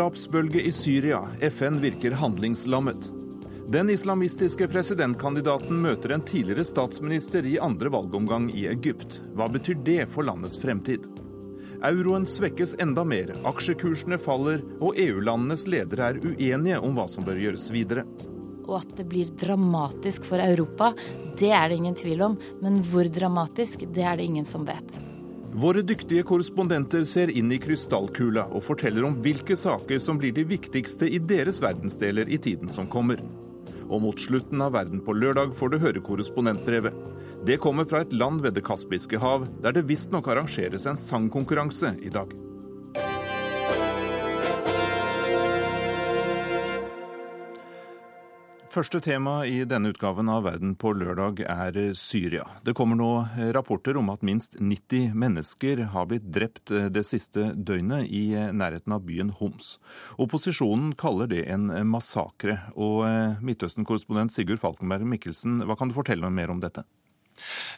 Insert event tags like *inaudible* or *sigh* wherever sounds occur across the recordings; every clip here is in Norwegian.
Drapsbølge i Syria. FN virker handlingslammet. Den islamistiske presidentkandidaten møter en tidligere statsminister i andre valgomgang i Egypt. Hva betyr det for landets fremtid? Euroen svekkes enda mer, aksjekursene faller, og EU-landenes ledere er uenige om hva som bør gjøres videre. Og at det blir dramatisk for Europa, det er det ingen tvil om. Men hvor dramatisk, det er det ingen som vet. Våre dyktige korrespondenter ser inn i krystallkula og forteller om hvilke saker som blir de viktigste i deres verdensdeler i tiden som kommer. Og mot slutten av Verden på lørdag får du høre korrespondentbrevet. Det kommer fra et land ved Det kaspiske hav, der det visstnok arrangeres en sangkonkurranse i dag. Første tema i denne utgaven av Verden på lørdag er Syria. Det kommer nå rapporter om at minst 90 mennesker har blitt drept det siste døgnet i nærheten av byen Homs. Opposisjonen kaller det en massakre. Og Midtøsten-korrespondent Sigurd Falkenberg Mikkelsen, hva kan du fortelle mer om dette?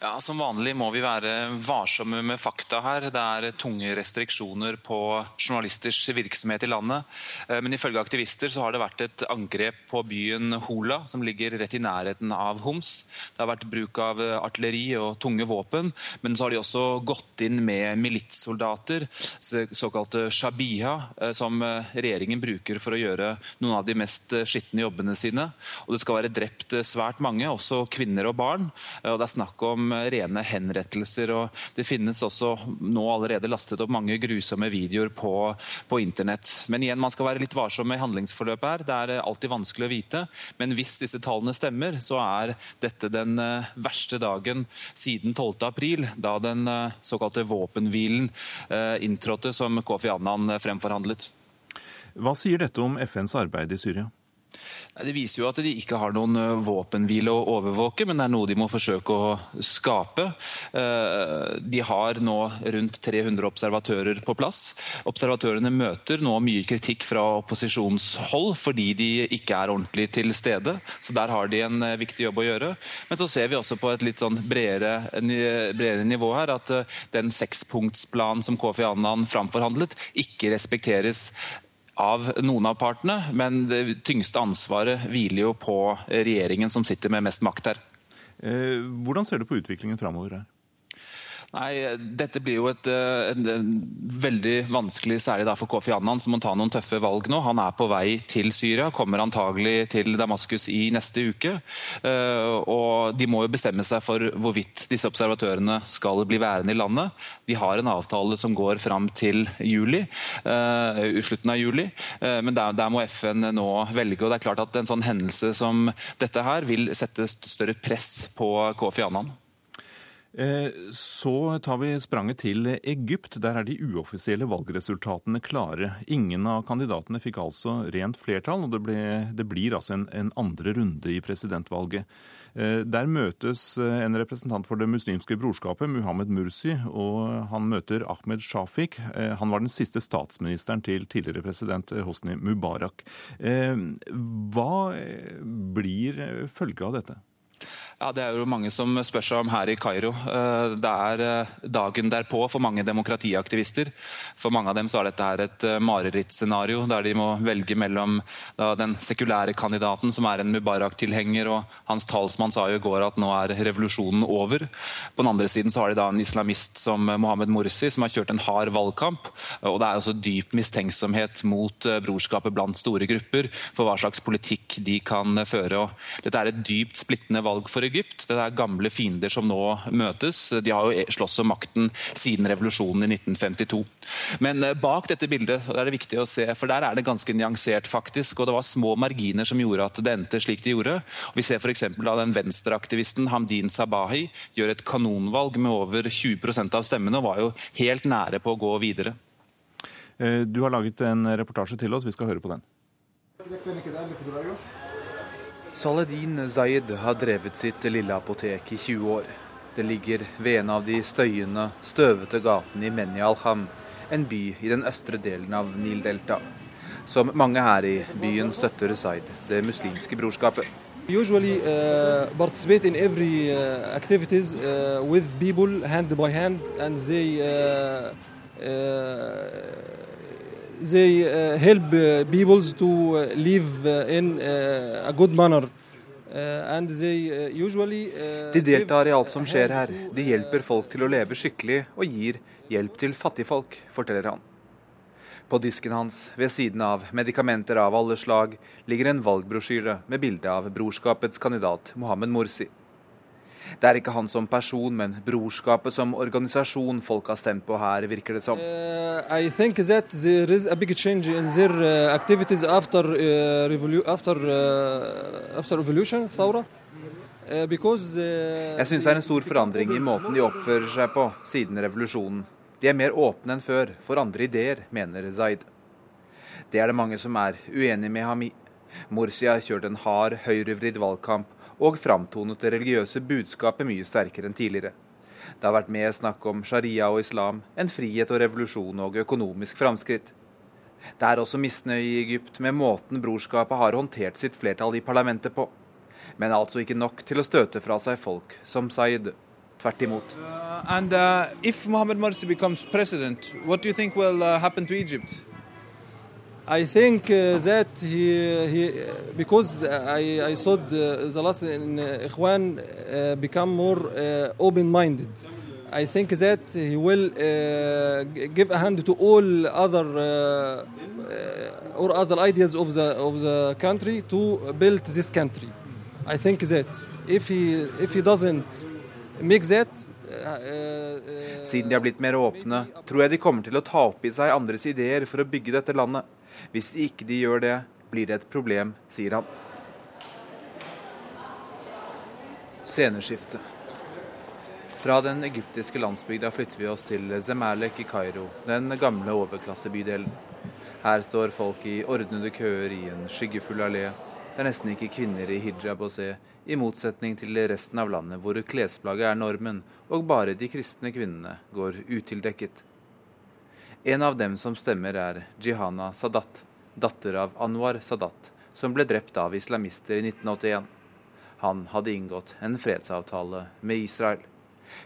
Ja, Som vanlig må vi være varsomme med fakta her. Det er tunge restriksjoner på journalisters virksomhet i landet. Eh, men ifølge aktivister så har det vært et angrep på byen Hola, som ligger rett i nærheten av Homs. Det har vært bruk av artilleri og tunge våpen, men så har de også gått inn med militssoldater, såkalte shabiha, eh, som eh, regjeringen bruker for å gjøre noen av de mest skitne jobbene sine. Og Det skal være drept svært mange, også kvinner og barn. og det er snakk snakk om rene henrettelser. og Det finnes også nå allerede lastet opp mange grusomme videoer på, på internett. Men igjen, man skal være litt varsom med handlingsforløpet her. Det er alltid vanskelig å vite. Men hvis disse tallene stemmer, så er dette den eh, verste dagen siden 12. april, da den eh, såkalte våpenhvilen eh, inntrådte, som Kofi Annan fremforhandlet. Hva sier dette om FNs arbeid i Syria? Det viser jo at de ikke har noen eh, våpenhvile å overvåke, men det er noe de må forsøke å skape. Eh, de har nå rundt 300 observatører på plass. Observatørene møter nå mye kritikk fra opposisjonshold fordi de ikke er ordentlig til stede. Så der har de en eh, viktig jobb å gjøre. Men så ser vi også på et litt sånn bredere, bredere nivå her at den sekspunktsplanen som Kofi Annan framforhandlet, ikke respekteres av noen av partene, men det tyngste ansvaret hviler jo på regjeringen som sitter med mest makt her. Eh, hvordan ser du på utviklingen framover her? Nei, Dette blir jo et, et, et en, veldig vanskelig, særlig for Kofi Annan, som må ta noen tøffe valg nå. Han er på vei til Syria, kommer antagelig til Damaskus i neste uke. Uh, og De må jo bestemme seg for hvorvidt disse observatørene skal bli værende i landet. De har en avtale som går fram til juli, uh, slutten av juli, men der, der, må FN nå velge. og det er klart at En sånn hendelse som dette her vil sette større press på Kofi Annan. Eh, så tar vi spranget til Egypt. Der er de uoffisielle valgresultatene klare. Ingen av kandidatene fikk altså rent flertall, og det, ble, det blir altså en, en, andre runde i presidentvalget. Eh, der møtes en representant for det muslimske brorskapet, Muhammed Mursi, og han møter Ahmed Shafik. Eh, han var den siste statsministeren til tidligere president Hosni Mubarak. Hva blir følget av dette? Ja, Det er jo mange som spør seg om her i Kairo. Eh, det er eh, dagen derpå for mange demokratiaktivister. For mange av dem så er dette her et eh, marerittscenario der de må velge mellom den sekulære kandidaten, som er en Mubarak-tilhenger, og hans talsmann sa jo i går at nå er revolusjonen over. På den andre siden så har de da en islamist som Mohammed Morsi, som har kjørt en hard valgkamp. Og det er også dyp mistenksomhet mot brorskapet blant store grupper for hva slags politikk de kan føre. Og dette er et dypt splittende valg for Egypt. Det er gamle fiender som nå møtes. De har jo slåss om makten siden revolusjonen i 1952. Men eh, bak dette bildet er det viktig å se, for der er det ganske nyansert, faktisk. Og det var små marginer som gjorde at det endte slik det gjorde. Vi ser f.eks. da den venstreaktivisten Hamdin Sabahi gjør et kanonvalg med over 20% av stemmene, og var jo helt nære på å gå videre. Eh, du har laget en reportasje til oss, vi skal høre på den. Saladin Zaid har drevet sitt lille apotek i 20 år. Det ligger ved en av de støyende, støvete gatene i al-Ham, en by i den østre delen av Nildelta. Som mange her i byen støtter Zaid, det muslimske brorskapet. Usually uh, participate in every uh, activities uh, with people hand by hand, and they uh, uh, they uh, help uh, people to uh, live uh, in uh, a good manner. Uh, De deltar i alt som skjer her. De hjelper folk til å leve skikkelig og gir hjelp til fattigfolk, forteller han. På disken hans, ved siden av medikamenter av alle slag, ligger en valgbrosjyre med bilde av brorskapets kandidat Mohammed Morsi. Det er ikke han som person, men brorskapet som organisasjon folk har stemt på her, virker det som. Uh, I think that there is a big change in their uh, activities after uh, revolu- after uh, after revolution, Thawra. Uh, because uh, Jeg syns det er en stor forandring i måten de oppfører seg på siden revolusjonen. De er mer åpne enn før for andre ideer, mener Zaid. Det er det mange som er uenig med ham i. Morsi har kjørt en hard, høyrevridd valgkamp og framtonet det religiøse budskapet mye sterkere enn tidligere. Det har vært mer snakk om sharia og islam enn frihet og revolusjon og økonomisk framskritt. Det er også misnøye i Egypt med måten brorskapet har håndtert sitt flertall i parlamentet på. Men altså ikke nok til å støte fra seg folk som Zaid. Tvert imot. Uh, and uh, Morsi becomes president, what do you think will uh? I think uh, that he, he because I, I saw the, the last in uh, Ikhwan uh, become more uh, open-minded. I think that he will uh, give a hand to all other uh, uh, or other ideas of the of the country to build this country. I think that if he if he doesn't make that. Uh, uh, Siden de har blitt mer åpne, tror jeg de kommer til å ta opp i seg andres ideer for å bygge dette landet. Hvis ikke de gjør det, blir det et problem, sier han. Sceneskifte. Fra den egyptiske landsbygda flytter vi oss til Zemalek i Kairo, den gamle overklassebydelen. Her står folk i ordnede køer i en skyggefull allé. Det er nesten ikke kvinner i hijab å se, i motsetning til resten av landet hvor klesplagget er normen, og bare de kristne kvinnene går utildekket. En av dem som stemmer, er Jihana Sadat, datter av Anwar Sadat, som ble drept av islamister i 1981. Han hadde inngått en fredsavtale med Israel.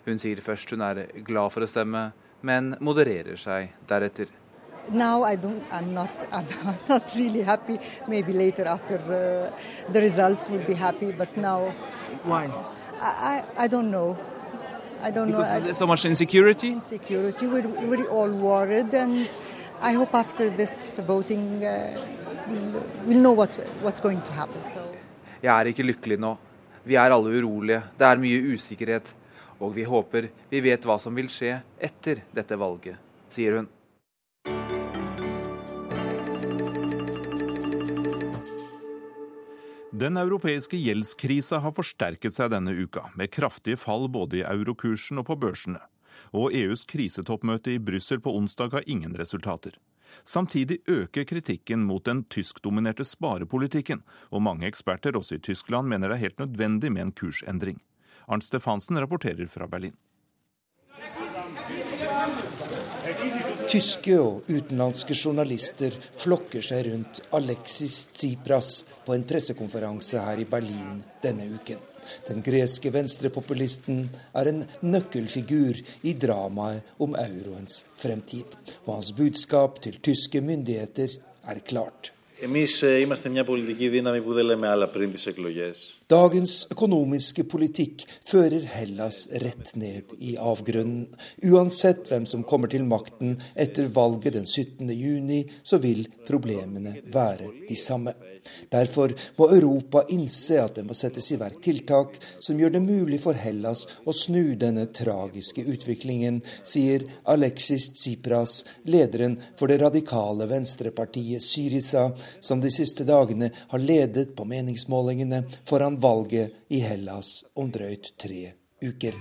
Hun sier først hun er glad for å stemme, men modererer seg deretter. Now I don't. I'm not. *laughs* I'm not really happy. Maybe later after uh, the results will be happy. But now, Why? I, I, I don't know. I don't. Because know. there's so much insecurity. insecurity. We're, we're all worried, and I hope after this voting, uh, we'll, we'll know what what's going to happen. So. Jeg er ikke lykkelig nå. Vi er alle urolige. Det er mye usikkerhet. Og vi håper vi vet hva som vil skje etter dette valget, sier hun. Den europeiske gjeldskrisa har forsterket seg denne uka, med kraftige fall både i eurokursen og på børsene. Og EUs krisetoppmøte i Brussel på onsdag har ingen resultater. Samtidig øker kritikken mot den tyskdominerte sparepolitikken, og mange eksperter også i Tyskland mener det er helt nødvendig med en kursendring. Arnt Stefansen rapporterer fra Berlin. Tyske og utenlandske journalister flokker seg rundt Alexis Tsipras på en pressekonferanse her i Berlin denne uken. Den greske venstrepopulisten er en nøkkelfigur i dramaet om euroens fremtid. Og hans budskap til tyske myndigheter er klart. Εμείς ε, είμαστε μια πολιτική δύναμη που δεν λέμε άλλα πριν τις εκλογές. Dagens økonomiske politikk fører Hellas rett ned i avgrunnen. Uansett hvem som kommer til makten etter valget den 17. juni, så vil problemene være de samme. Derfor må Europa innse at det må settes i verk tiltak som gjør det mulig for Hellas å snu denne tragiske utviklingen, sier Alexis Tsipras, lederen for det radikale venstrepartiet Syriza, som de siste dagene har ledet på meningsmålingene foran valget i Hellas om drøyt tre uker.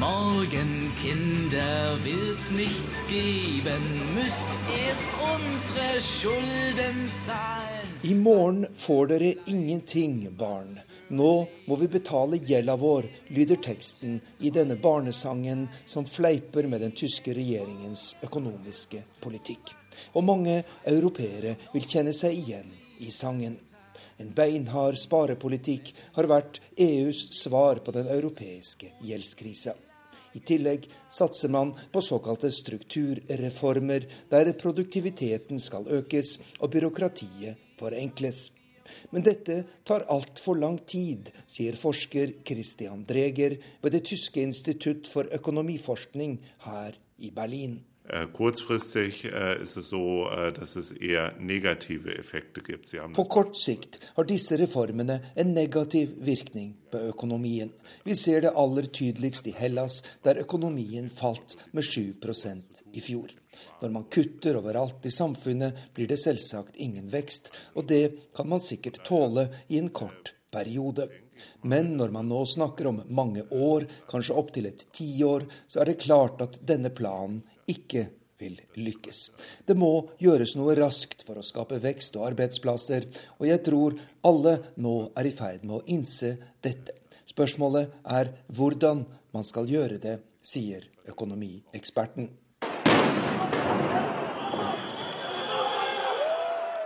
Morgen, Kinder, wird's nichts geben, müsst erst unsere Schulden zahlen. I morgen får dere ingenting, barn. Nå må vi betale gjelda vår, lyder teksten i denne barnesangen som fleiper med den tyske regjeringens økonomiske politikk. Og mange europeere vil kjenne seg igjen i sangen. En beinhard sparepolitikk har vært EUs svar på den europeiske gjeldskrisa. I tillegg satser man på såkalte strukturreformer, der produktiviteten skal økes og byråkratiet forenkles. Men dette tar altfor lang tid, sier forsker Christian Dreger ved det tyske institutt for økonomiforskning her i Berlin. Äh, kurzfristig äh, ist es so, äh, dass es eher negative Effekte gibt. På kort sikt har disse reformene en negativ virkning på økonomien. Vi ser det aller tydeligst i Hellas, der økonomien falt med 7% i fjor. Når man kutter overalt i samfunnet, blir det selvsagt ingen vekst, og det kan man sikkert tåle i en kort periode. Men når man nå snakker om mange år, kanskje opptil et tiår, så er det klart at denne planen ikke vil lykkes. Det må gjøres noe raskt for å skape vekst og arbeidsplasser, og jeg tror alle nå er i ferd med å innse dette. Spørsmålet er hvordan man skal gjøre det, sier økonomieksperten.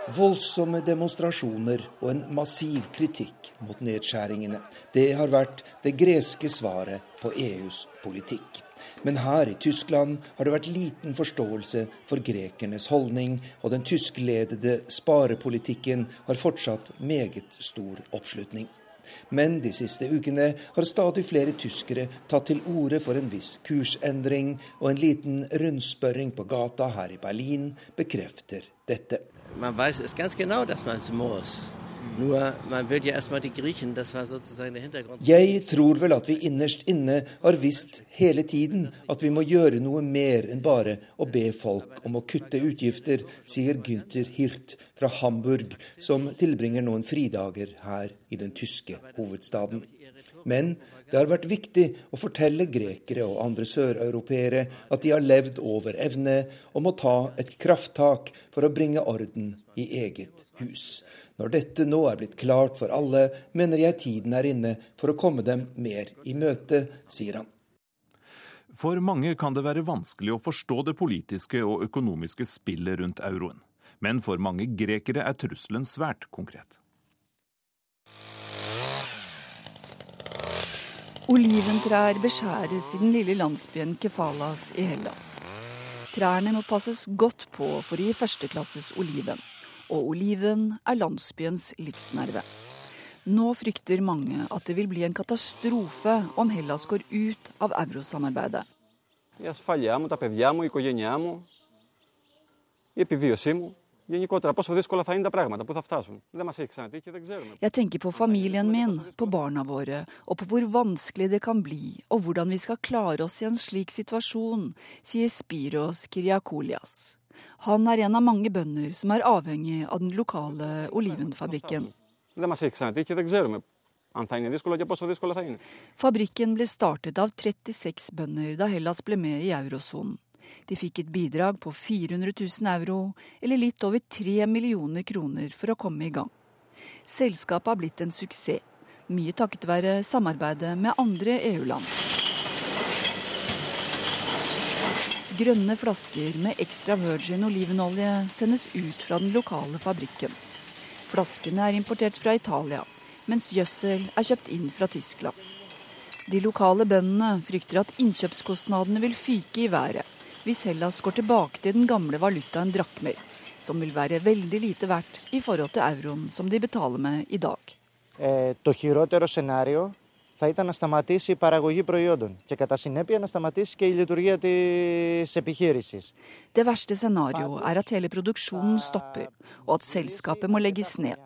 Voldsomme demonstrasjoner og en massiv kritikk mot nedskjæringene. Det har vært det greske svaret på EUs politikk. Men her i Tyskland har det vært liten forståelse for grekernes holdning, og den tyskledede sparepolitikken har fortsatt meget stor oppslutning. Men de siste ukene har stadig flere tyskere tatt til orde for en viss kursendring, og en liten rundspørring på gata her i Berlin bekrefter dette man vet ganske genau, dass man es Jeg tror vel at vi innerst inne har visst hele tiden at vi må gjøre noe mer enn bare å be folk om å kutte utgifter, sier Günther Hirt fra Hamburg, som tilbringer noen fridager her i den tyske hovedstaden. Men det har vært viktig å fortelle grekere og andre søreuropeere at de har levd over evne og må ta et krafttak for å bringe orden i eget hus. Når dette nå er blitt klart for alle, mener jeg tiden er inne for å komme dem mer i møte, sier han. For mange kan det være vanskelig å forstå det politiske og økonomiske spillet rundt euroen. Men for mange grekere er trusselen svært konkret. Oliventrær beskjæres i den lille landsbyen Kefalas i Hellas. Trærne må passes godt på for å gi førsteklasses oliven. Og oliven er landsbyens livsnerve. Nå frykter mange at det vil bli en katastrofe om Hellas går ut av eurosamarbeidet. Η ασφάλειά μου, τα παιδιά μου, η οικογένειά μου, η επιβίωσή μου γενικότερα πόσο δύσκολα θα είναι τα πράγματα, πού θα φτάσουν. Δεν μας έχει ξανατύχει, δεν ξέρουμε. Jeg tenker på familien min, på barna våre, og på hvor vanskelig det kan bli, og hvordan vi skal klare oss i en slik situasjon, sier Spiros Kyriakolias. Han er en av mange bønder som er avhengig av den lokale olivenfabrikken. Fabrikken ble startet av 36 bønder da Hellas ble med i eurosonen. De fikk et bidrag på 400 000 euro, eller litt over 3 millioner kroner for å komme i gang. Selskapet har blitt en suksess, mye takket være samarbeidet med andre EU-land. Grønne flasker med ekstra virgin olivenolje sendes ut fra den lokale fabrikken. Flaskene er importert fra Italia, mens gjødsel er kjøpt inn fra Tyskland. De lokale bøndene frykter at innkjøpskostnadene vil fyke i været hvis Hellas går tilbake til den gamle valutaen drakmer, som vil være veldig lite verdt i forhold til euroen som de betaler med i dag. Eh, θα ήταν να σταματήσει η παραγωγή προϊόντων και κατά συνέπεια να σταματήσει και η λειτουργία της επιχείρησης. Det verste scenario er at hele produksjonen stopper, og at selskapet må legges ned.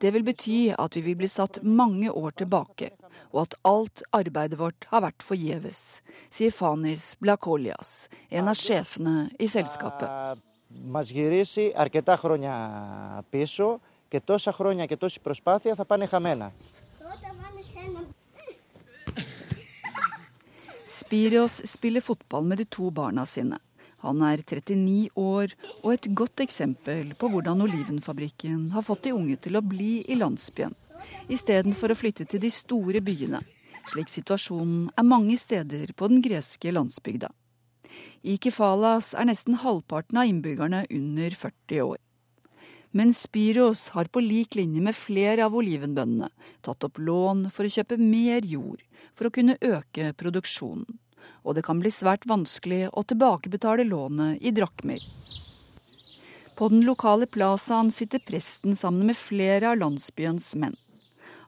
Det vil bety at vi vil bli satt mange år tilbake, og at alt arbeidet vårt har vært forgjeves, sier Fanis Blakolias, en av sjefene i selskapet. Spirios spiller fotball med de to barna sine. Han er 39 år og et godt eksempel på hvordan olivenfabrikken har fått de unge til å bli i landsbyen, istedenfor å flytte til de store byene, slik situasjonen er mange steder på den greske landsbygda. I Kefalas er nesten halvparten av innbyggerne under 40 år. Men Spiros har på lik linje med flere av olivenbøndene tatt opp lån for å kjøpe mer jord for å kunne øke produksjonen og det kan bli svært vanskelig å tilbakebetale lånet i drakmer. På den lokale plazaen sitter presten sammen med flere av landsbyens menn.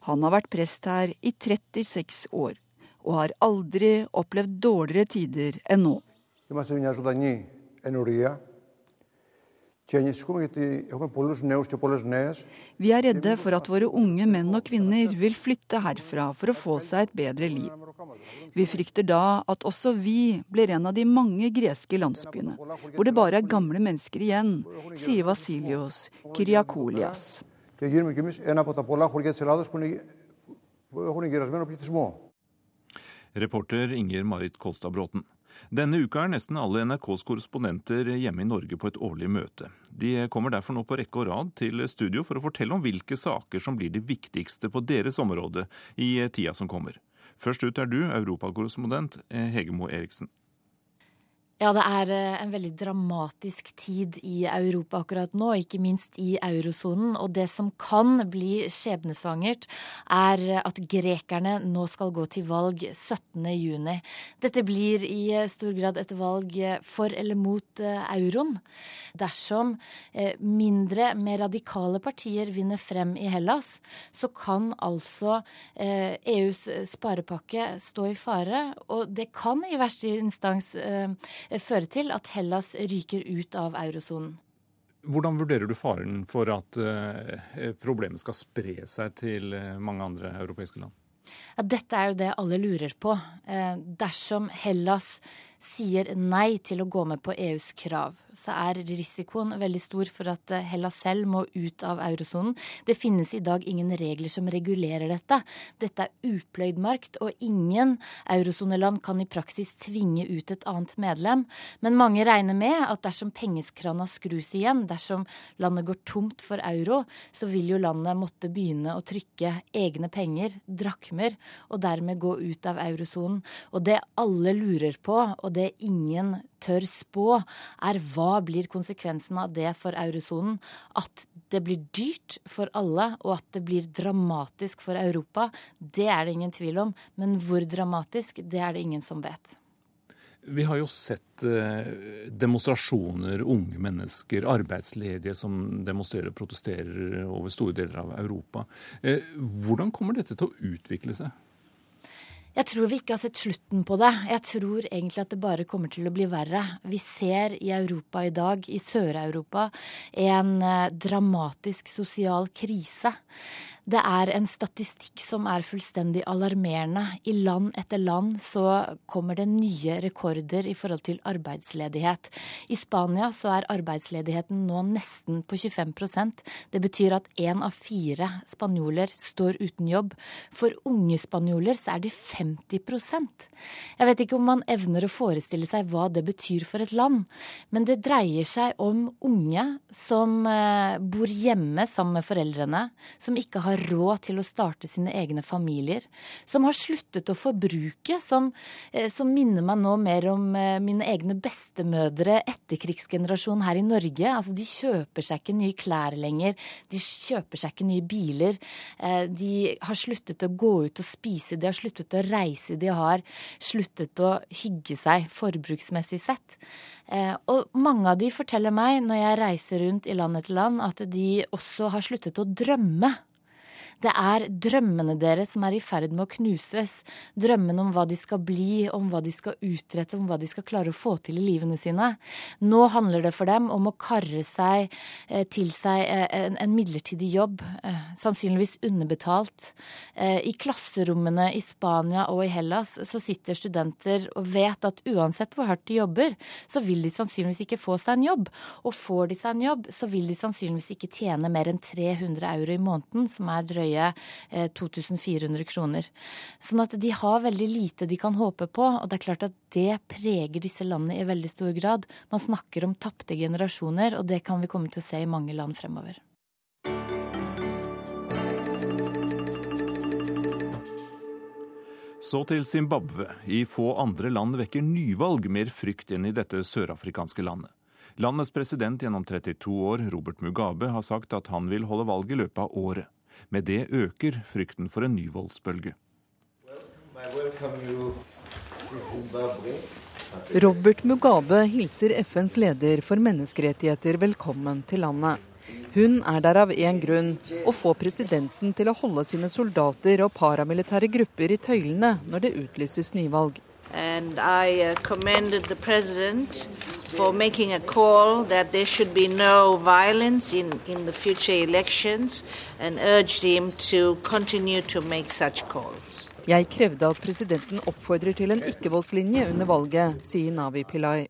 Han har vært prest her i 36 år, og har aldri opplevd dårligere tider enn nå. Vi er redde for at våre unge menn og kvinner vil flytte herfra for å få seg et bedre liv. Vi frykter da at også vi blir en av de mange greske landsbyene, hvor det bare er gamle mennesker igjen, sier Vasilios Kyriakolias. Reporter Inger Marit Kolstad Bråten. Denne uka er nesten alle NRKs korrespondenter hjemme i Norge på et årlig møte. De kommer derfor nå på rekke og rad til studio for å fortelle om hvilke saker som blir de viktigste på deres område i tida som kommer. Først ut er du, europakorrespondent Hegemo Eriksen. Ja, det er eh, en veldig dramatisk tid i Europa akkurat nå, ikke minst i eurosonen. Og det som kan bli skjebnesvangert, er at grekerne nå skal gå til valg 17.6. Dette blir i eh, stor grad et valg for eller mot eh, euroen. Dersom mindre, mer radikale partier vinner frem i Hellas, så kan altså EUs e sparepakke stå i fare. Og det kan i verste instans føre til at Hellas ryker ut av eurosonen. Hvordan vurderer du faren for at eh, problemet skal spre seg til eh, mange andre europeiske land? Ja, dette er jo det alle lurer på. Eh, dersom Hellas sier nei til å gå med på EUs krav, så er risikoen veldig stor for at eh, Hellas selv må ut av eurosonen. Det finnes i dag ingen regler som regulerer dette. Dette er upløyd markt, og ingen eurosoneland kan i praksis tvinge ut et annet medlem. Men mange regner med at dersom pengeskrana skrus igjen, dersom landet går tomt for euro, så vil jo landet måtte begynne å trykke egne penger, drakmer, og dermed gå ut av eurosonen. Og det alle lurer på, og det ingen tør spå, er hva blir konsekvensen av det for eurosonen? At det blir dyrt for alle, og at det blir dramatisk for Europa, det er det ingen tvil om. Men hvor dramatisk, det er det ingen som vet. Vi har jo sett eh, demonstrasjoner, unge mennesker, arbeidsledige som demonstrerer og protesterer over store deler av Europa. Eh, hvordan kommer dette til å utvikle seg? Jeg tror vi ikke har sett slutten på det. Jeg tror egentlig at det bare kommer til å bli verre. Vi ser i Europa i dag, i Sør-Europa, en eh, dramatisk sosial krise. Det er en statistikk som er fullstendig alarmerende. I land etter land så kommer det nye rekorder i forhold til arbeidsledighet. I Spania så er arbeidsledigheten nå nesten på 25% Det betyr at én av fire spanjoler står uten jobb. For unge spanjoler så er det 50% Jeg vet ikke om man evner å forestille seg hva det betyr for et land, men det dreier seg om unge som eh, bor hjemme sammen med foreldrene, som ikke har råd til å starte sine egne familier, som har sluttet å forbruke, som, eh, som minner meg nå mer om eh, mine egne bestemødre, etterkrigsgenerasjonen her i Norge. Altså, de kjøper seg ikke nye klær lenger, de kjøper seg ikke nye biler. Eh, de har sluttet å gå ut og spise, de har sluttet å reise, de har sluttet å hygge seg forbruksmessig sett. Og mange av de forteller meg når jeg reiser rundt i land etter land, at de også har sluttet å drømme. Det er drømmene deres som er i ferd med å knuses. Drømmene om hva de skal bli, om hva de skal utrette, om hva de skal klare å få til i livene sine. Nå handler det for dem om å karre seg eh, til seg eh, en, en midlertidig jobb, eh, sannsynligvis underbetalt. I klasserommene i Spania og i Hellas så sitter studenter og vet at uansett hvor hardt de jobber, så vil de sannsynligvis ikke få seg en jobb. Og får de seg en jobb, så vil de sannsynligvis ikke tjene mer enn 300 euro i måneden, som er drøye drøye 2400 eh, kroner. Sånn at de har veldig lite de kan håpe på, og det er klart at det preger disse landene i veldig stor grad. Man snakker om tapte generasjoner, og det kan vi komme til å se i mange land fremover. Så til Zimbabwe. I få andre land vekker nyvalg mer frykt enn i dette sørafrikanske landet. Landets president gjennom 32 år, Robert Mugabe, har sagt at han vil holde valg i løpet av året. Med det øker frykten for en ny voldsbølge. Robert Mugabe hilser FNs leder for menneskerettigheter velkommen til landet. Hun er der av én grunn å få presidenten til å holde sine soldater og paramilitære grupper i tøylene når det utlyses nyvalg. And I uh, commended the president for making a call that there should be no violence in, in the future elections and urged him to continue to make such calls. Jeg krevde at presidenten oppfordrer til en ikke-voldslinje under valget, sier Navi Pillai.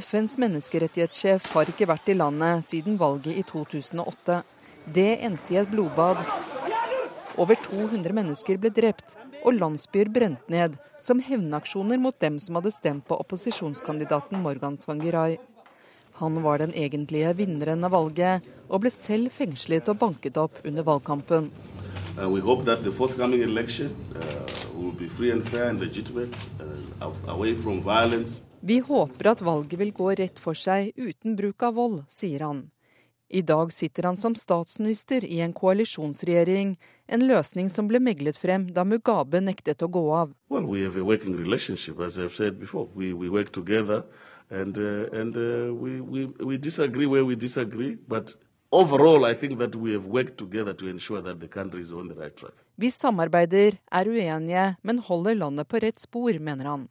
FNs menneskerettighetssjef har ikke vært i landet siden valget i 2008. Det endte i et blodbad. Over 200 mennesker ble drept, og landsbyer brent ned som hevnaksjoner mot dem som hadde stemt på opposisjonskandidaten Morgan Svangirai. Han var den egentlige vinneren av valget, og ble selv fengslet og banket opp under valgkampen. Uh, election uh, and and uh. Vi håper at valget vil gå rett for seg uten bruk av vold, sier han. I dag sitter han som statsminister i en koalisjonsregjering, en løsning som ble meglet frem da Mugabe nektet å gå av. Well, we have a working relationship, as I've said before. We, we work together and, uh, and uh, we, we, we disagree where we disagree, but overall I think that we have worked together to ensure that the country is on the right track. Vi samarbeider, er uenige, men holder landet på rett spor, mener han.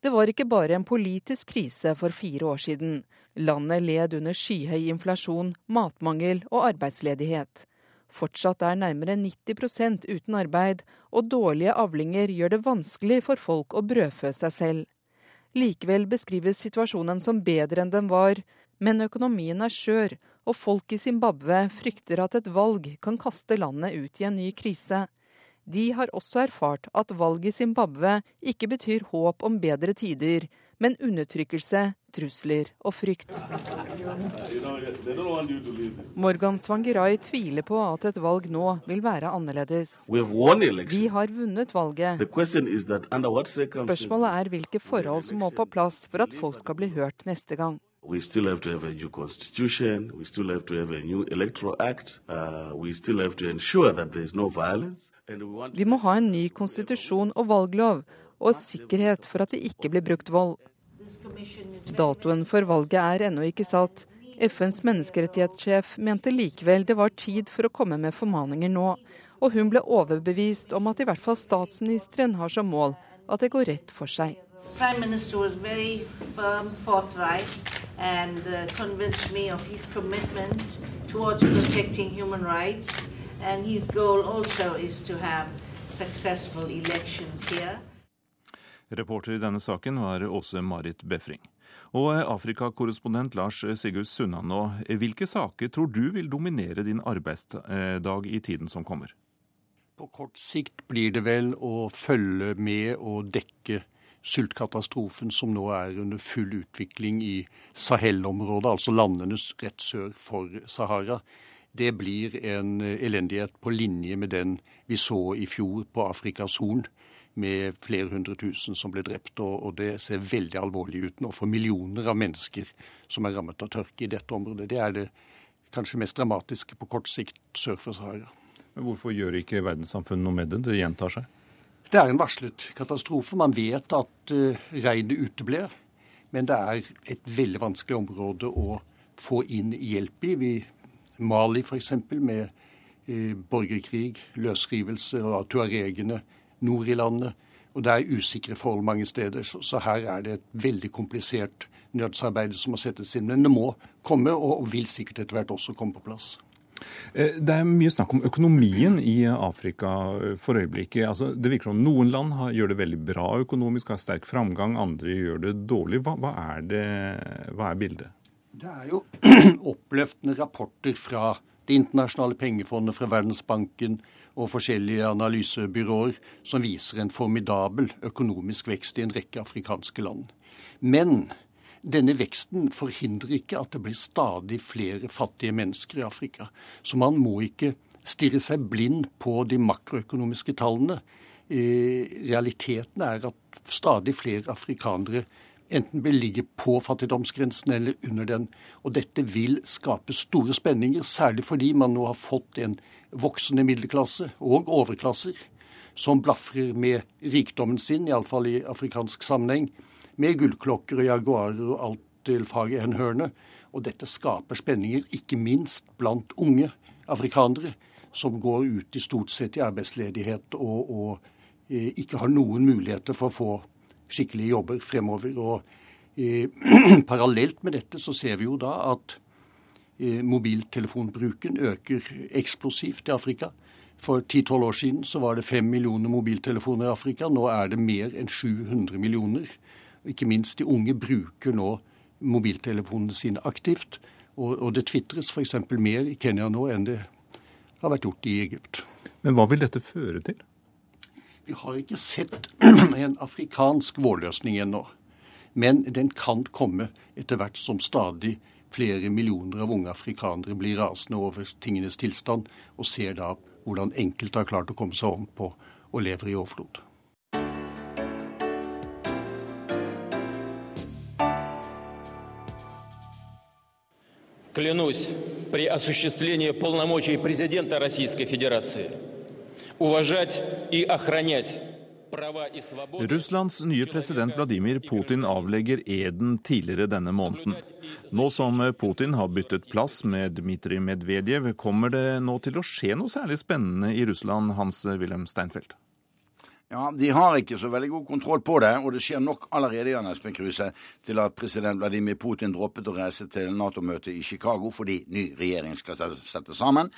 Det var ikke bare en politisk krise for fire år siden. Landet led under skyhøy inflasjon, matmangel og arbeidsledighet. Fortsatt er nærmere 90% uten arbeid, og dårlige avlinger gjør det vanskelig for folk å brødfø seg selv. Likevel beskrives situasjonen som bedre enn den var, men økonomien er skjør, og folk i Zimbabwe frykter at et valg kan kaste landet ut i en ny krise. De har også erfart at valget i Zimbabwe ikke betyr håp om bedre tider, men undertrykkelse, trusler og frykt. Morgan Svangirai tviler på at et valg nå vil være annerledes. Vi har vunnet valget. Spørsmålet er hvilke forhold som må på plass for at folk skal bli hørt neste gang. We still have to have a new constitution. We still have to have a new electoral act. Uh, we still have to ensure that there is no violence. Vi må ha en ny konstitusjon og valglov, og sikkerhet for at det ikke blir brukt vold. Datoen for valget er ennå ikke satt. FNs menneskerettighetssjef mente likevel det var tid for å komme med formaninger nå, og hun ble overbevist om at i hvert fall statsministeren har som mål at det går rett for seg. And uh. And his goal also is to have successful elections here. Reporter i denne saken var Åse Marit Befring. Og Afrikakorrespondent Lars Sigurd Sunna nå, hvilke saker tror du vil dominere din arbeidsdag i tiden som kommer? På kort sikt blir det vel å følge med og dekke sultkatastrofen som nå er under full utvikling i Sahel-området, altså landene rett sør for Sahara. Det blir en elendighet på linje med den vi så i fjor på Afrikas Horn, med flere hundre tusen som ble drept. Og, det ser veldig alvorlig ut nå for millioner av mennesker som er rammet av tørke i dette området. Det er det kanskje mest dramatiske på kort sikt sør for Sahara. Men Hvorfor gjør ikke verdenssamfunnet noe med det? Det gjentar seg? Det er en varslet katastrofe. Man vet at uh, regnet uteblir. Men det er et veldig vanskelig område å få inn hjelp i. Vi, Mali f.eks. med uh, borgerkrig, løsrivelse av tuaregene nord i landet. Og det er usikre forhold mange steder. Så, så her er det et veldig komplisert nødsarbeid som må settes inn. Men det må komme, og, vil sikkert etter hvert også komme på plass. Eh, det er mye snakk om økonomien i Afrika eh, for øyeblikket. Altså, det virker som noen land gjør det veldig bra økonomisk, har sterk framgang, andre gjør det dårlig. Hva, hva, er, det, hva er bildet? Det er jo *clears throat* oppløftende rapporter fra Det internasjonale pengefondet, fra Verdensbanken og forskjellige analysebyråer som viser en formidabel økonomisk vekst i en rekke afrikanske land. Men denne veksten forhindrer ikke at det blir stadig flere fattige mennesker i Afrika. Så man må ikke stirre seg blind på de makroøkonomiske tallene. Realiteten er at stadig flere afrikanere enten vil ligge på fattigdomsgrensen eller under den. Og dette vil skape store spenninger, særlig fordi man nå har fått en voksende middelklasse og overklasser som blafrer med rikdommen sin, iallfall i afrikansk sammenheng, med gullklokker og jaguarer og alt til faget fagenhørene. Og dette skaper spenninger, ikke minst blant unge afrikanere, som går ut i stort sett i arbeidsledighet og, og eh, ikke har noen muligheter for å få skikkelige jobber fremover. Og eh, *clears throat* parallelt med dette så ser vi jo da at eh, mobiltelefonbruken øker eksplosivt i Afrika. For 10-12 år siden så var det 5 millioner mobiltelefoner i Afrika. Nå er det mer enn 700 millioner. Ikke minst de unge bruker nå mobiltelefonene sine aktivt. Og, og det tvitres f.eks. mer i Kenya nå enn det har vært gjort i Egypt. Men hva vil dette føre til? Vi har ikke sett *clears throat* en afrikansk vårløsning ennå. Men den kan komme etter hvert som stadig flere millioner av unge afrikanere blir rasende over tingenes tilstand, og ser da hvordan enkelte har klart å komme seg om på og lever i overflod. Клянусь при осуществлении полномочий президента Российской Федерации уважать и охранять Russlands nye president Vladimir Putin avlegger eden tidligere denne måneden. Nå som Putin har byttet plass med Dmitrij Medvedev, kommer det nå til å skje noe særlig spennende i Russland, Hans-Wilhelm Steinfeld? Ja, De har ikke så veldig god kontroll på det, og det skjer nok allerede Jan Espen Kruse, til at president Vladimir Putin droppet å reise til Nato-møtet i Chicago fordi ny regjering skal sette sammen.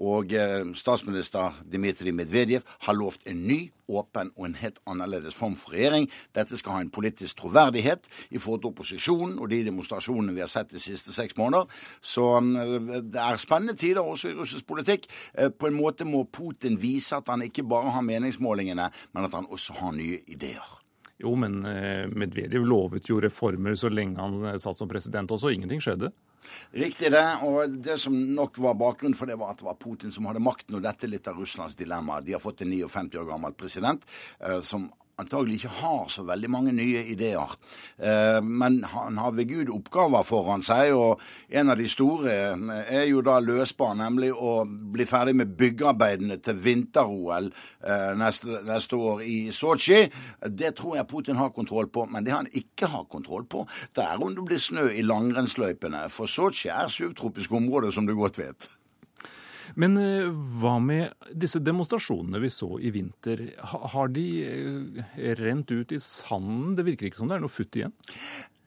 Og eh, statsminister Dmitrij Medvedev har lovt en ny, åpen og en helt annerledes form for regjering. Dette skal ha en politisk troverdighet i forhold til opposisjonen og de demonstrasjonene vi har sett de siste seks måneder. Så eh, det er spennende tider også i russisk politikk. Eh, på en måte må Putin vise at han ikke bare har meningsmålingene, men at han også har nye ideer. Jo, men Medvedev lovet jo reformer så lenge han satt som president også. Ingenting skjedde. Riktig det. Og det som nok var bakgrunnen for det, var at det var Putin som hadde makten. Og dette er litt av Russlands dilemma. De har fått en 59 år gammel president eh, som antagelig ikke har så veldig mange nye ideer. Eh, men han har ved Gud oppgaver foran seg, og en av de store eh, er jo da løsbar, nemlig å bli ferdig med byggearbeidene til vinter-OL eh, neste, neste, år i Sotsji. Det tror jeg Putin har kontroll på, men det han ikke har kontroll på, det er om det blir snø i langrennsløypene. For Sotsji er subtropisk område, som du godt vet. Men eh, hva med disse demonstrasjonene vi så i vinter? Har de eh, rent ut i sanden? Det virker ikke som det er noe futt igjen?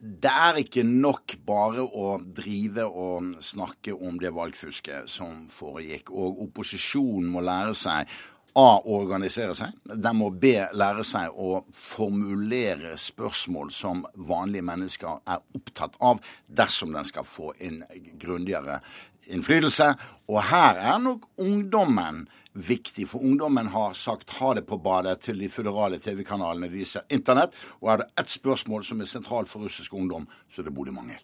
Det er ikke nok bare å drive og snakke om det valgfusket som foregikk. Og opposisjonen må lære seg A. Å organisere seg. Den må B. Lære seg å formulere spørsmål som vanlige mennesker er opptatt av, dersom den skal få en grundigere innflytelse. Og her er nok ungdommen viktig, for ungdommen har sagt ha det på badet til de føderale TV-kanalene de ser internett. Og er det ett spørsmål som er sentralt for russisk ungdom, så er det boligmangel.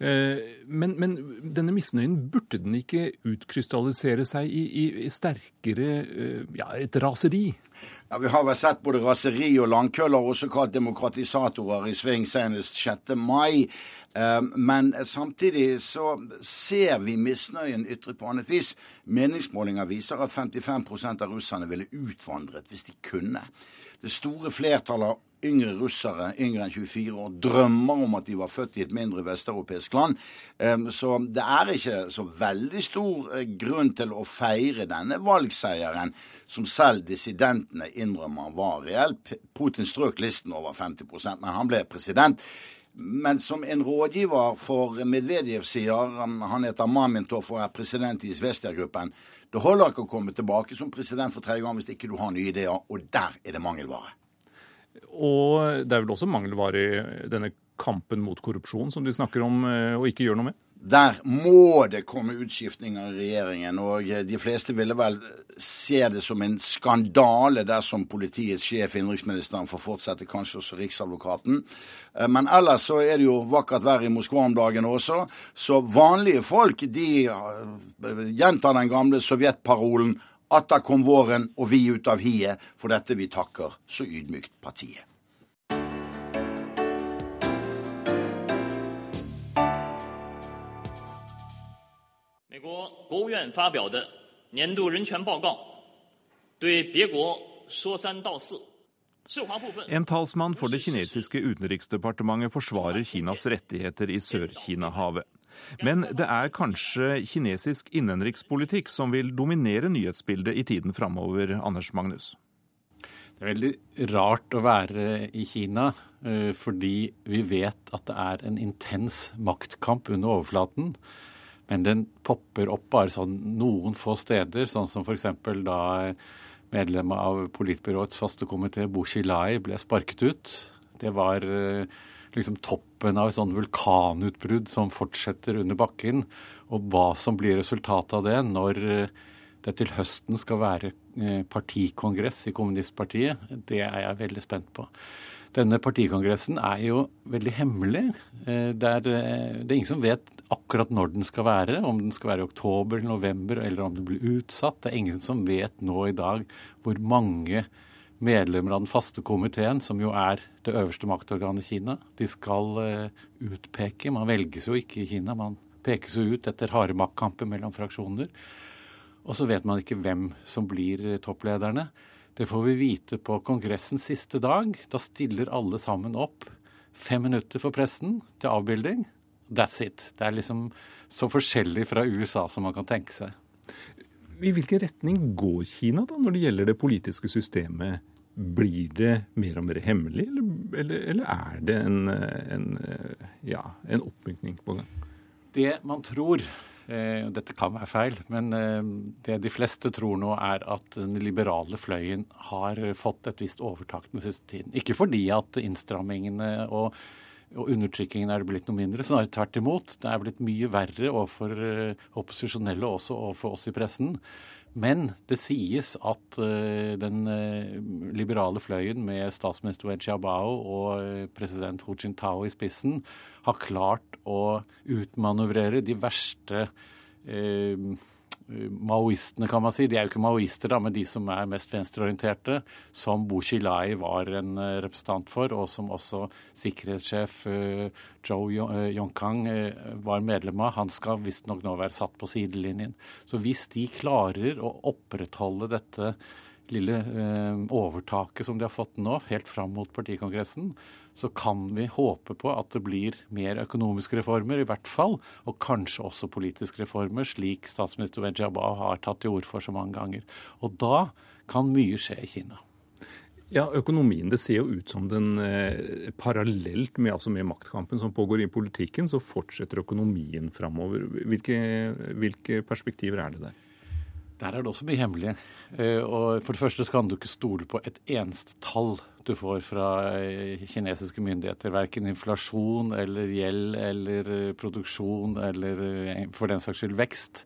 Eh, men, men, denne misnøyen, burde den ikke utkrystallisere seg i, i sterkere eh, ja, et raseri? Ja, Vi har vel sett både raseri og langkøller, også kalt demokratisatorer, i sving senest 6. mai. Ehm, men samtidig så ser vi misnøyen ytret på annet vis. Meningsmålinger viser at 55% av russerne ville utvandret hvis de kunne. Det store flertallet yngre russere yngre enn 24 år drømmer om at de var født i et mindre vesteuropeisk land. Ehm, så det er ikke så veldig stor eh, grunn til å feire denne valgseieren, som selv dissidentene innrømmer var reell. Putin strøk listen over 50% men han ble president. Men som en rådgiver for Medvedev sier, han heter Mamintov og er president i Svestia-gruppen, det holder ikke å komme tilbake som president for tredje gang hvis ikke du har nye ideer, og der er det mangelvare. Og det er vel også mangelvare i denne kampen mot korrupsjon som de snakker om eh, og ikke gjør noe med? Der må det komme utskiftninger i regjeringen, og de fleste ville vel se det som en skandale dersom politiets sjef, innenriksministeren, får fortsette, kanskje også Riksadvokaten. Eh, men ellers så er det jo vakkert vær i Moskva om dagen også, så vanlige folk de eh, gjentar den gamle sovjetparolen Atta kom våren og vi ut av hiet, for dette vi takker så ydmykt partiet. En talsmann for det kinesiske utenriksdepartementet forsvarer Kinas rettigheter i Sør-Kina-havet. Men det er kanskje kinesisk innenrikspolitikk som vil dominere nyhetsbildet i tiden framover, Anders Magnus? Det er veldig rart å være i Kina, eh, fordi vi vet at det er en intens maktkamp under overflaten. Men den popper opp bare sånn noen få steder, sånn som f.eks. da medlemmet av politbyråets faste komité, Bo Xilai, ble sparket ut. Det var eh, liksom toppen av et sånn vulkanutbrudd som fortsetter under bakken. Og hva som blir resultatet av det når eh, det til høsten skal være eh, partikongress i kommunistpartiet, det er jeg veldig spent på. Denne partikongressen er jo veldig hemmelig. Det er, det er, ingen som vet akkurat når den skal være, om den skal være i oktober, november eller om den blir utsatt. Det er ingen som vet nå i dag hvor mange medlemmer av den faste komiteen, som jo er det øverste maktorganet i Kina, de skal utpeke. Man velges jo ikke i Kina, man pekes jo ut etter harde maktkamper mellom fraksjoner. Og så vet man ikke hvem som blir topplederne. Det får vi vite på kongressens siste dag. Da stiller alle sammen opp. Fem minutter for pressen til avbilding. That's it. Det er liksom så forskjellig fra USA som man kan tenke seg. I hvilken retning går Kina da når det gjelder det politiske systemet? Blir det mer og mer hemmelig, eller, eller, eller er det en, en, ja, en oppmykning på gang? Det man tror dette kan være feil, men det de fleste tror nå, er at den liberale fløyen har fått et visst overtak den siste tiden. Ikke fordi at innstrammingene og, og undertrykkingen er det blitt noe mindre, snarere tvert imot. Det er blitt mye verre overfor opposisjonelle og også overfor oss i pressen. Men det sies at den liberale fløyen med statsminister Wen Xiaobao og president Hu Jintao i spissen har klart å utmanøvrere de verste eh, maoistene, kan man si. De er jo ikke maoister, da, men de som er mest venstreorienterte, som Bo Xilai var en representant for, og som også sikkerhetssjef Zhou Joe Yongkang eh, var medlem av. Han skal visstnok nå være satt på sidelinjen. Så hvis de klarer å opprettholde dette lille eh, overtaket som de har fått nå, helt fram mot partikongressen, så kan vi håpe på at det blir mer økonomiske reformer, i hvert fall, og kanskje også politiske reformer, slik statsminister Wejaba har tatt til orde for så mange ganger. Og da kan mye skje i Kina. Ja, økonomien. Det ser jo ut som den eh, parallelt med, altså med, maktkampen som pågår i politikken, så fortsetter økonomien framover. Hvilke, hvilke perspektiver er det der? Der er det også mye hemmelig. Og for det første så kan du ikke stole på et eneste tall du får fra kinesiske myndigheter. Verken inflasjon eller gjeld eller produksjon eller for den saks skyld vekst.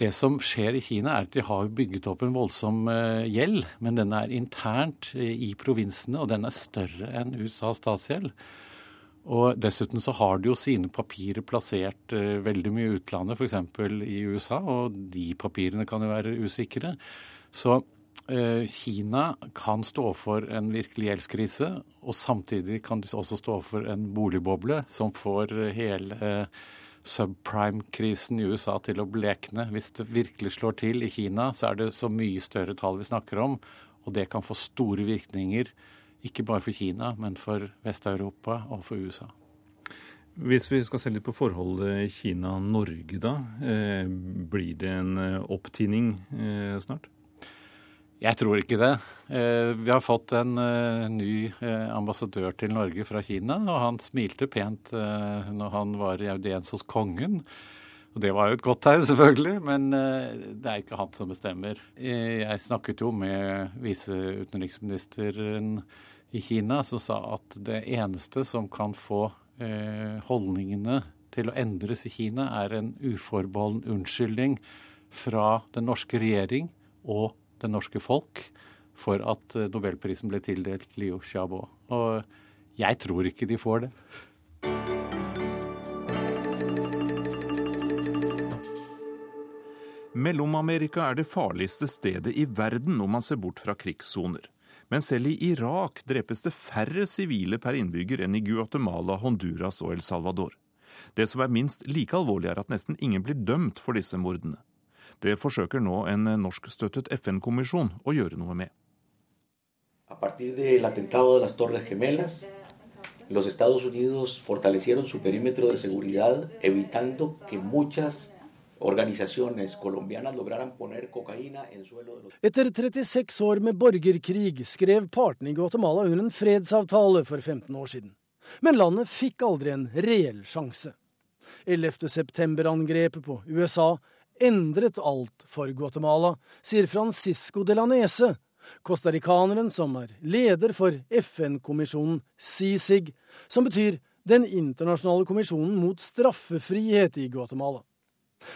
Det som skjer i Kina, er at de har bygget opp en voldsom gjeld, men den er internt i provinsene, og den er større enn USAs statsgjeld. Og Dessuten så har de jo sine papirer plassert uh, veldig mye i utlandet, f.eks. i USA, og de papirene kan jo være usikre. Så uh, Kina kan stå for en virkelig gjeldskrise, og samtidig kan de også stå for en boligboble som får hele uh, subprime-krisen i USA til å blekne. Hvis det virkelig slår til i Kina, så er det så mye større tall vi snakker om, og det kan få store virkninger ikke bare for Kina, men for Vest-Europa og for USA. Hvis vi skal se litt på forholdet Kina-Norge, da. Eh, blir det en opptinning eh, snart? Jeg tror ikke det. Eh, vi har fått en ny ambassadør til Norge fra Kina, og han smilte pent når han var i audiens hos kongen. Og Det var jo et godt tegn, selvfølgelig, men det er ikke han som bestemmer. Jeg snakket jo med viseutenriksministeren i Kina, som sa at det eneste som kan få holdningene til å endres i Kina, er en uforbeholden unnskyldning fra den norske regjering og det norske folk for at nobelprisen ble tildelt Liu Xiaobo. Og jeg tror ikke de får det. Mellom-Amerika er det farligste stedet i verden når man ser bort fra krigssoner. Men selv i Irak drepes det færre sivile per innbygger enn i Guatemala, Honduras og El Salvador. Det som er minst like alvorlig, er at nesten ingen blir dømt for disse mordene. Det forsøker nå en norskstøttet FN-kommisjon å gjøre noe med. A partir del atentado de las Torres los Estados Unidos fortalecieron su perímetro de seguridad, evitando que muchas organisaciones colombianas lograran poner cocaína en suelo de los Etter 36 år med borgerkrig skrev partene i Guatemala under en fredsavtale for 15 år siden. Men landet fikk aldri en reell sjanse. 11. september-angrepet på USA endret alt for Guatemala, sier Francisco de la Nese, costaricaneren som er leder for FN-kommisjonen CICIG, som betyr Den internasjonale kommisjonen mot straffefrihet i Guatemala.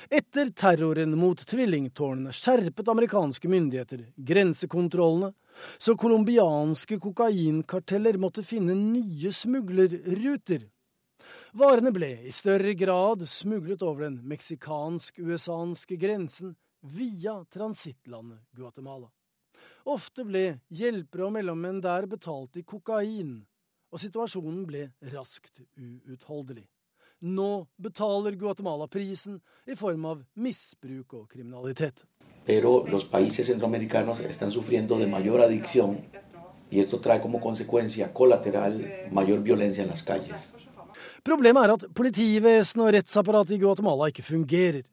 Etter terroren mot tvillingtårnene skjerpet amerikanske myndigheter grensekontrollene, så colombianske kokainkarteller måtte finne nye smuglerruter. Varene ble i større grad smuglet over den meksikansk-usanske grensen via transittlandet Guatemala. Ofte ble hjelpere og mellommenn der betalt i kokain, og situasjonen ble raskt uutholdelig. Nå betaler Guatemala prisen i form av misbruk og kriminalitet. Pero los países centroamericanos están sufriendo de mayor adicción y esto trae como consecuencia colateral mayor violencia en las calles. Problemet er at politivesenet og rettsapparatet i Guatemala ikke fungerer.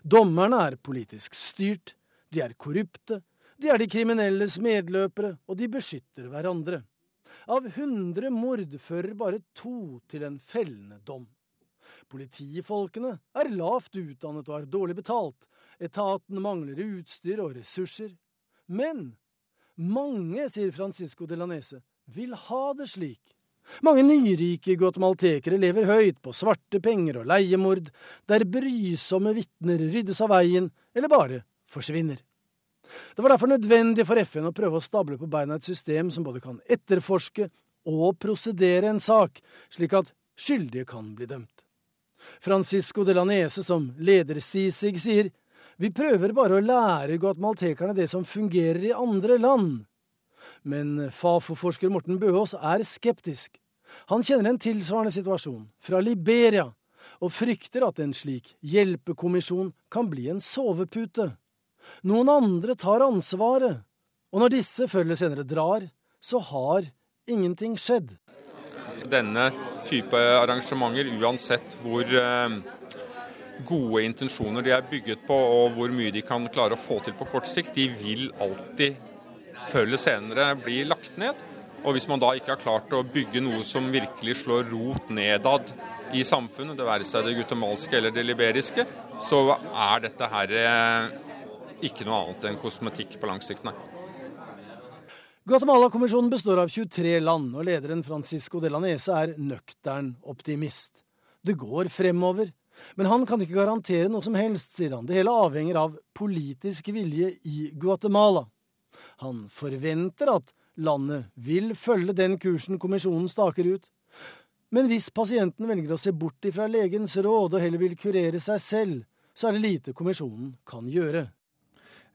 Dommerne er politisk styrt, de er korrupte, de er de kriminelles medløpere, og de beskytter hverandre. Av 100 mord fører bare to til en fellende dom. Politifolkene er lavt utdannet og er dårlig betalt. Etaten mangler utstyr og ressurser. Men mange, sier Francisco de la Nese, vil ha det slik. Mange nyrike guatemaltekere lever høyt på svarte penger og leiemord, der brysomme vitner ryddes av veien eller bare forsvinner. Det var derfor nødvendig for FN å prøve å stable på beina et system som både kan etterforske og prosedere en sak, slik at skyldige kan bli dømt. Francisco de la Nese, som leder CICIG, sier vi prøver bare å lære guatemaltekerne det som fungerer i andre land. Men Fafo-forsker Morten Bøås er skeptisk. Han kjenner en tilsvarende situasjon fra Liberia, og frykter at en slik hjelpekommisjon kan bli en sovepute. Noen andre tar ansvaret, og når disse før senere drar, så har ingenting skjedd. Denne type arrangementer, uansett hvor eh, gode intensjoner de er bygget på og hvor mye de kan klare å få til på kort sikt, de vil alltid før eller senere bli lagt ned. Og hvis man da ikke har klart å bygge noe som virkelig slår rot nedad i samfunnet, det være seg det gutemalske eller det liberiske, så er dette her eh, ikke noe annet enn kosmetikk på lang sikt, nei. Guatemala-kommisjonen består av 23 land, og lederen Francisco de la Nese er nøktern optimist. Det går fremover, men han kan ikke garantere noe som helst, sier han. Det hele avhenger av politisk vilje i Guatemala. Han forventer at landet vil følge den kursen kommisjonen staker ut. Men hvis pasienten velger å se bort ifra legens råd og heller vil kurere seg selv, så er det lite kommisjonen kan gjøre.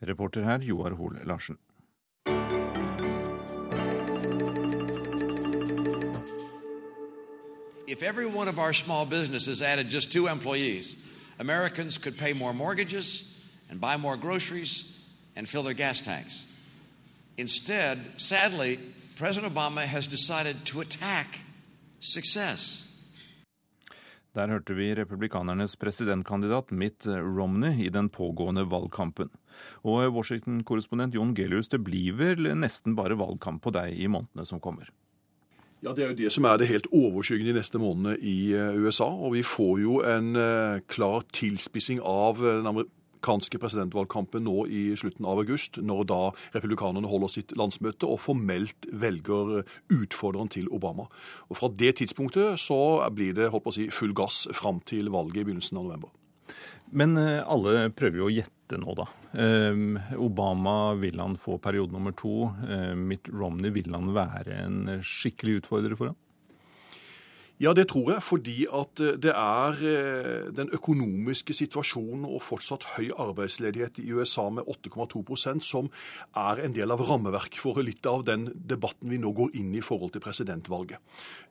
Reporter her Joar Hoel Larsen. If every one of our small businesses added just two employees, Americans could pay more mortgages and buy more groceries and fill their gas tanks. Instead, sadly, President Obama has decided to attack success. Der hørte vi republikanernes presidentkandidat Mitt Romney i den pågående valgkampen. Og Washington-korrespondent Jon Gelius, det blir vel nesten bare valgkamp på deg i månedene som kommer? Ja, Det er jo det som er det helt overskyggende de neste månedene i USA. Og vi får jo en klar tilspissing av den amerikanske presidentvalgkampen nå i slutten av august, når da republikanerne holder sitt landsmøte og formelt velger utfordreren til Obama. Og Fra det tidspunktet så blir det holdt på å si, full gass fram til valget i begynnelsen av november. Men alle prøver jo å gjette nå, da. Obama vil han få periode nummer to. Mitt Romney vil han være en skikkelig utfordrer for ham? Ja, det tror jeg. Fordi at eh, det er eh, den økonomiske situasjonen og fortsatt høy arbeidsledighet i USA med 8,2% som er en del av rammeverket for litt av den debatten vi nå går inn i i forhold til presidentvalget.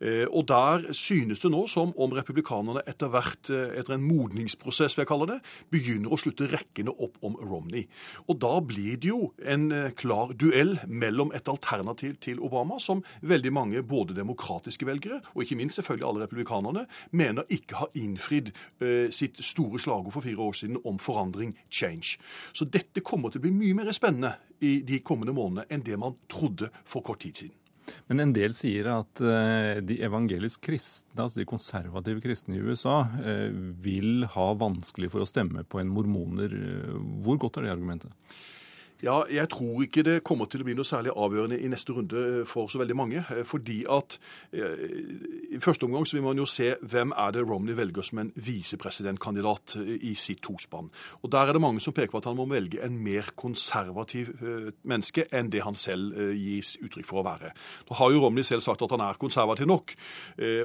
Eh, og der synes det nå som om republikanerne etter hvert, etter en modningsprosess, vil jeg kalle det, begynner å slutte rekkene opp om Romney. Og da blir det jo en klar duell mellom et alternativ til Obama, som veldig mange, både demokratiske velgere og ikke minst selvfølgelig selvfølgelig alle republikanerne, mener ikke har innfridd eh, sitt store slagord for fire år siden om forandring, change. Så dette kommer til å bli mye mer spennende i de kommende månedene enn det man trodde for kort tid siden. Men en del sier at eh, de evangelisk kristne, altså de konservative kristne i USA, eh, vil ha vanskelig for å stemme på en mormoner. Hvor godt er det argumentet? Ja, Jeg tror ikke det kommer til å bli noe særlig avgjørende i neste runde for så veldig mange. Eh, fordi at eh, i første omgang så vil man jo se hvem er det Romney velger som en visepresidentkandidat eh, i sitt tospann. Og Der er det mange som peker på at han må velge en mer konservativ menneske enn det han selv gis uttrykk for å være. Nå har jo Romney selv sagt at han er konservativ nok.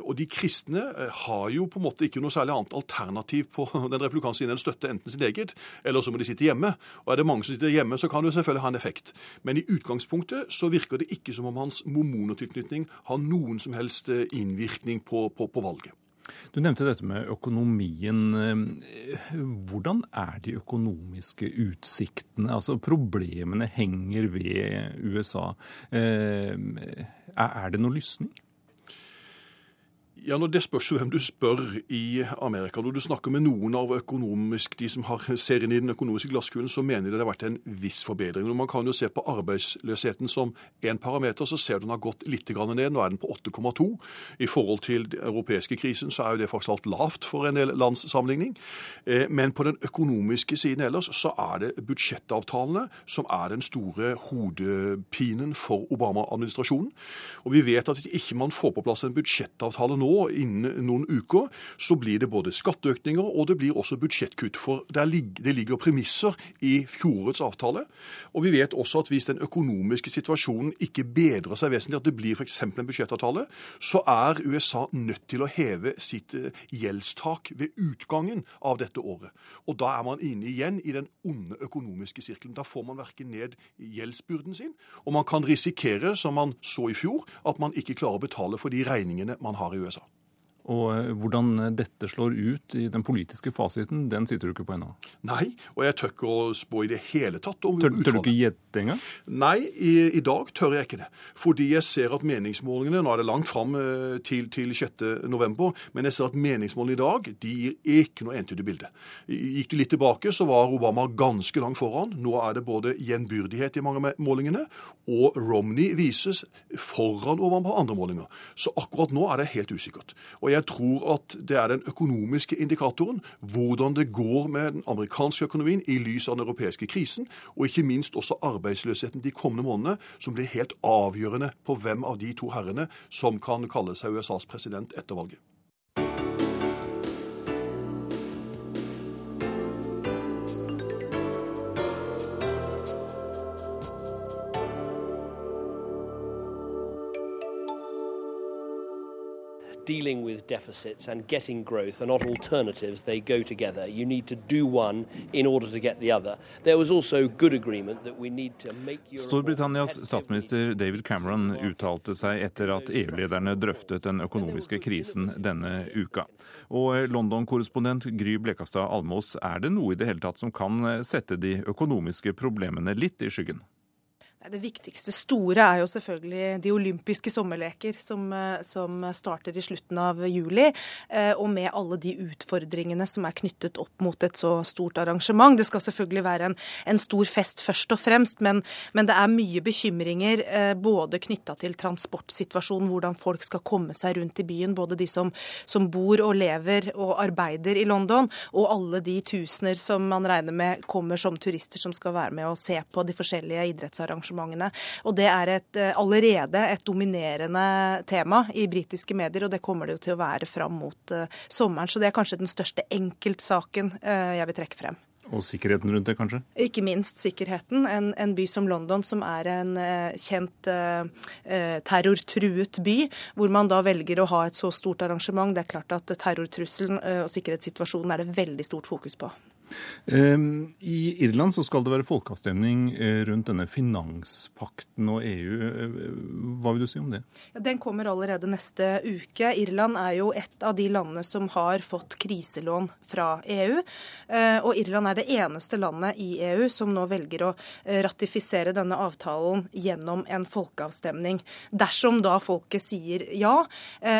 Og de kristne har jo på en måte ikke noe særlig annet alternativ på *laughs* den republikanske siden enn støtte enten sin eget, eller så må de sitte hjemme. Og er det mange som sitter hjemme, så kan jo selvfølgelig ha en effekt. Men i utgangspunktet så virker det ikke som om hans mormonertilknytning har noen som helst eh, innvirkning på, på, på valget. Du nevnte dette med økonomien. Eh, hvordan er de økonomiske utsiktene? Altså Problemene henger ved USA. Eh, er det noe lysning? Ja, når Det spørs hvem du spør i Amerika. Når du snakker med noen av økonomisk, de som har ser inn i den økonomiske glasskulen, så mener de det har vært en viss forbedring. Når man kan jo se på arbeidsløsheten som én parameter, så ser du den har gått litt ned. Nå er den på 8,2. I forhold til den europeiske krisen så er jo det faktisk alt lavt for en del lands sammenligning. Eh, men på den økonomiske siden ellers så er det budsjettavtalene som er den store hodepinen for Obama-administrasjonen. Og vi vet at hvis ikke man får på plass en budsjettavtale nå, innen noen uker, så blir det både skatteøkninger og det blir også budsjettkutt. For det ligger premisser i fjorårets avtale. Og vi vet også at hvis den økonomiske situasjonen ikke bedrer seg vesentlig, at det blir f.eks. en budsjettavtale, så er USA nødt til å heve sitt eh, gjeldstak ved utgangen av dette året. Og da er man inne igjen i den onde økonomiske sirkelen. Da får man verken ned gjeldsbyrden sin, og man kan risikere, som man så i fjor, at man ikke klarer å betale for de regningene man har i USA. Og eh, hvordan dette slår ut i den politiske fasiten, den sitter du ikke på ennå? Nei, og jeg tør ikke å spå i det hele tatt om tør, utfallet. Tør du ikke gjette engang? Nei, i, i, dag tør jeg ikke det. Fordi jeg ser at meningsmålingene Nå er det langt fram eh, til, til 6.11., men jeg ser at meningsmålingene i dag de gir ikke noe entydig bilde. Gikk du litt tilbake, så var Obama ganske langt foran. Nå er det både gjenbyrdighet i mange av målingene, og Romney vises foran Obama på andre målinger. Så akkurat nå er det helt usikkert. Og jeg tror at det er den økonomiske indikatoren, hvordan det går med den amerikanske økonomien i lys av den europeiske krisen, og ikke minst også arbeidsløsheten de kommende månedene, som blir helt avgjørende på hvem av de to herrene som kan kalle seg USAs president etter valget. Dealing with deficits and getting growth are not alternatives, they go together. You need to do one in order to get the other. There was also good agreement that we need to make Storbritannias statsminister David Cameron uttalte seg etter at EU-lederne drøftet den økonomiske krisen denne uka. Og London-korrespondent Gry Blekastad Almås, er det noe i det hele tatt som kan sette de økonomiske problemene litt i skyggen? Det viktigste store er jo selvfølgelig de olympiske sommerleker som, eh, som, starter i slutten av juli. Eh, og med alle de utfordringene som er knyttet opp mot et så stort arrangement. Det skal selvfølgelig være en, en stor fest først og fremst, men, men det er mye bekymringer eh, både knytta til transportsituasjonen, hvordan folk skal komme seg rundt i byen. Både de som, som bor og lever og arbeider i London, og alle de tusener som man regner med kommer som turister som skal være med og se på de forskjellige idrettsarrangementene arrangementene. Og det er et, eh, allerede et dominerende tema i britiske medier, og det kommer det jo til å være fram mot uh, sommeren. Så det er kanskje den største enkeltsaken uh, jeg vil trekke frem. Og sikkerheten rundt det, kanskje? Ikke minst sikkerheten. En, en by som London, som er en eh, kjent eh, terrortruet by, hvor man da velger å ha et så stort arrangement. Det er klart at terrortrusselen eh, og sikkerhetssituasjonen er det veldig stort fokus på. Ehm, I Irland så skal det være folkeavstemning eh, rundt denne finanspakten og EU. Eh, hva vil du si om det? Ja, den kommer allerede neste uke. Irland er jo et av de landene som har fått kriselån fra EU. Eh, og Irland er det eneste landet i EU som nå velger å ratifisere denne avtalen gjennom en folkeavstemning. Dersom da folket sier ja.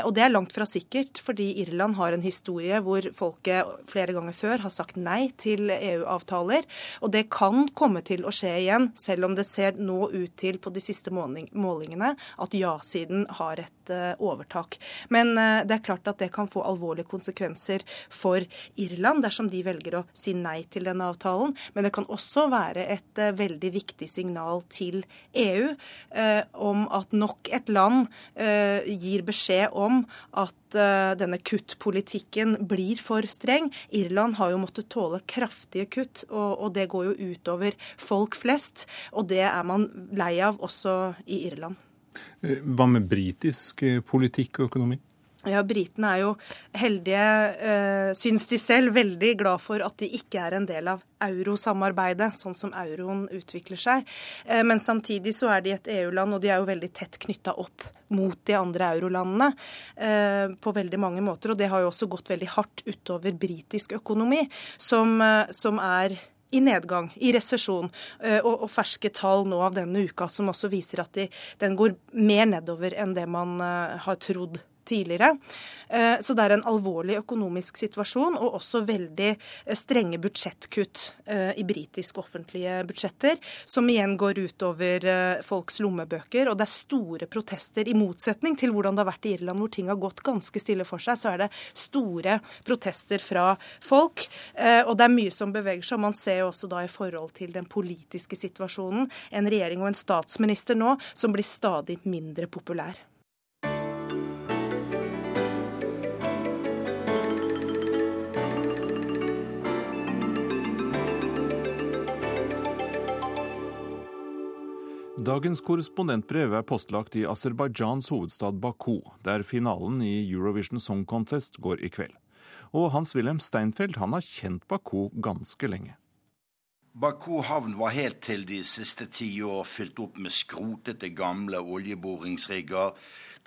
Og det er langt fra sikkert, fordi Irland har en historie hvor folket flere ganger før har sagt nei til EU-avtaler. Og det kan komme til å skje igjen, selv om det ser nå ut til på de siste målingene at ja-siden har et uh, overtak. Men uh, det er klart at det kan få alvorlige konsekvenser for Irland dersom de velger å si nei til denne avtalen. Men det kan også være et uh, veldig viktig signal til EU om at nok et land gir beskjed om at denne kuttpolitikken blir for streng. Irland har jo måttet tåle kraftige kutt, og, og det går jo utover folk flest. Og det er man lei av også i Irland. Eh, hva med britisk eh, politikk og økonomi? Ja, Britene er jo heldige, øh, syns de selv, veldig glad for at de ikke er en del av eurosamarbeidet, sånn som euroen utvikler seg. Eh, men samtidig så er de et EU-land, og de er jo veldig tett knytta opp mot de andre eurolandene eh, på veldig mange måter. Og det har jo også gått veldig hardt utover britisk økonomi, som, eh, som er i nedgang, i resesjon, og, og, ferske tall nå av denne uka som også viser at de, den går mer nedover enn det man har trodd tidligere. Eh, så det er en alvorlig økonomisk situasjon, og også veldig eh, strenge budsjettkutt eh, i britiske offentlige budsjetter, som igjen går utover folks lommebøker. Og det er store protester, i motsetning til hvordan det har vært i Irland, hvor ting har gått ganske stille for seg, så er det store protester fra folk. Og det er mye som beveger seg. Man ser jo også da i forhold til den politiske situasjonen en regjering og en statsminister nå som blir stadig mindre populær. Dagens korrespondentbrev er postlagt i Aserbajdsjans hovedstad Baku, der finalen i Eurovision Song Contest går i kveld. Og Hans-Wilhelm Steinfeld han har kjent Baku ganske lenge. Baku havn var helt til de siste ti år fylt opp med skrotete, gamle oljeboringsrigger.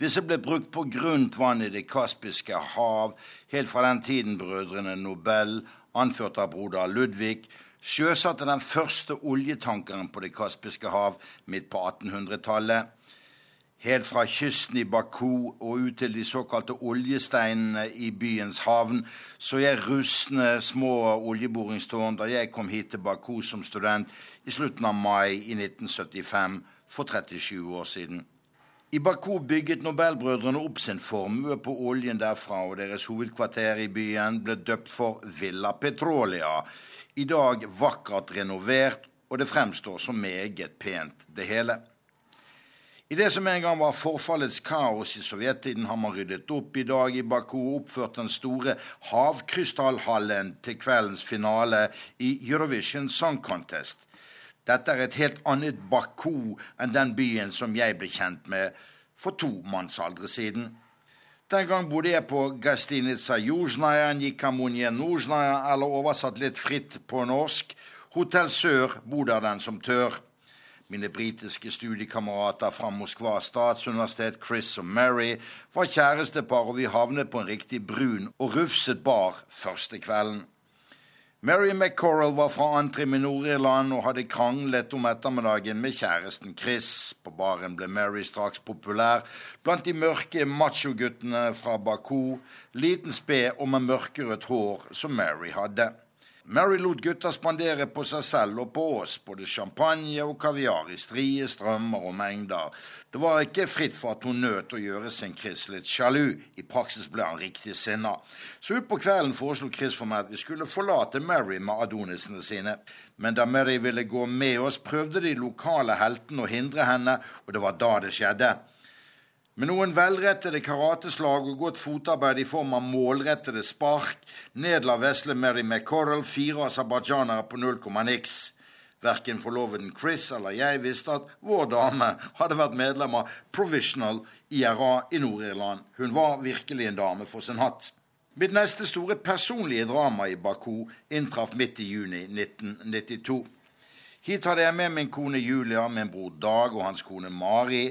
Disse ble brukt på grunt vann i Det kaspiske hav helt fra den tiden brødrene Nobel, anført av broder Ludvig, sjøsatte den første oljetankeren på Det kaspiske hav midt på 1800-tallet. Helt fra kysten i Baku og ut til de såkalte oljesteinene i byens havn så jeg rustne små oljeboringstårn da jeg kom hit til Baku som student i slutten av mai i 1975, for 37 år siden. I Baku bygget Nobelbrødrene opp sin formue på oljen derfra, og deres hovedkvarter i byen ble døpt for Villa Petrolia i dag vakkert renovert, og det fremstår som meget pent, det hele. I det som en gang var forfallets kaos i sovjettiden, har man ryddet opp i dag i Baku og oppført den store havkrystallhallen til kveldens finale i Eurovision Song Contest. Dette er et helt annet Baku enn den byen som jeg ble kjent med for to mannsaldre siden. Den gang bodde jeg på Gastinica Južnaja, Nikamunje Nuzjnaja, eller oversatt litt fritt på norsk, Hotell Sør, bor der den som tør. Mine britiske studiekamerater fra Moskva statsuniversitet, Chris og Mary, var kjærestepar, og vi havnet på en riktig brun og rufset bar første kvelden. Mary McCorrell var fra Antrim i Nord-Irland og hadde kranglet om ettermiddagen med kjæresten Chris. På baren ble Mary straks populær blant de mørke machoguttene fra Baku, liten sped og med mørkerødt hår som Mary hadde. Mary lot gutta spandere på seg selv og på oss både champagne og kaviar i strie strømmer og mengder. Det var ikke fritt for at hun nøt å gjøre sin Chris litt sjalu. I praksis ble han riktig sinna. Så utpå kvelden foreslo Chris for meg at vi skulle forlate Mary med adonisene sine. Men da Mary ville gå med oss, prøvde de lokale heltene å hindre henne, og det var da det skjedde. Med noen velrettede karateslag og godt fotarbeid i form av målrettede spark nedla vesle Mary McCorrell fire aserbajdsjanere på null komma niks. Verken forloveden Chris eller jeg visste at vår dame hadde vært medlem av Provisional IRA i Nord-Irland. Hun var virkelig en dame for sin hatt. Mitt neste store personlige drama i Baku inntraff midt i juni 1992. Hit hadde jeg med min kone Julia, min bror Dag og hans kone Mari.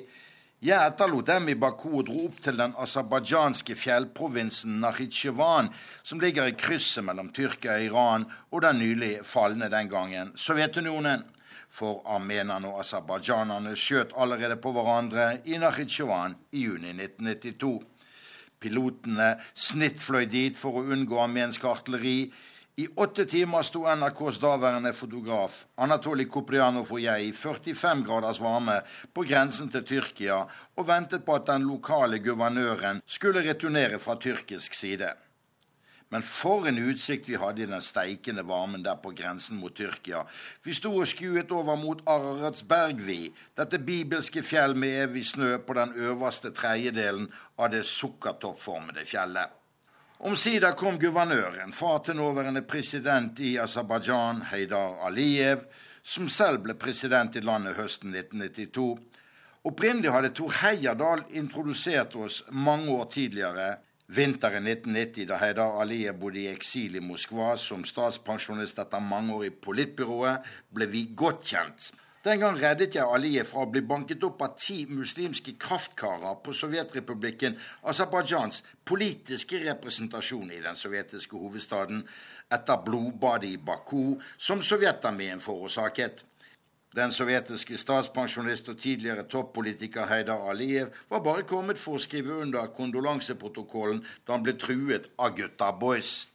Jeg etterlot dem i Baku og dro opp til den aserbajdsjanske fjellprovinsen Nahitsjevan, som ligger i krysset mellom Tyrkia og Iran og den nylig falne den gangen Sovjetunionen. For armenerne og aserbajdsjanerne skjøt allerede på hverandre i Nahitsjevan i juni 1992. Pilotene snittfløy dit for å unngå armensk artilleri. I åtte timer sto NRKs daværende fotograf Anatolij Koprianov og jeg i 45 graders varme på grensen til Tyrkia og ventet på at den lokale guvernøren skulle returnere fra tyrkisk side. Men for en utsikt vi hadde i den steikende varmen der på grensen mot Tyrkia. Vi sto og skuet over mot Ararats bergvi, dette bibelske fjell med evig snø på den øverste tredjedelen av det sukkertoppformede fjellet. Omsider kom guvernøren, far til nåværende president i Aserbajdsjan, Heidar Aliyev, som selv ble president i landet høsten 1992. Opprinnelig hadde Tor Heyerdahl introdusert oss mange år tidligere, vinteren 1990, da Heidar Aliyev bodde i eksil i Moskva som statspensjonist etter mange år i politbyrået, ble vi godt kjent. Den gang reddet jeg Aliyev fra å bli banket opp av ti muslimske kraftkarer på Sovjetrepublikken Aserbajdsjans politiske representasjon i den sovjetiske hovedstaden etter blodbadet i Baku, som sovjetarmeen forårsaket. Den sovjetiske statspensjonist og tidligere toppolitiker Heidar Aliyev var bare kommet for å skrive under kondolanseprotokollen da han ble truet av gutta boys.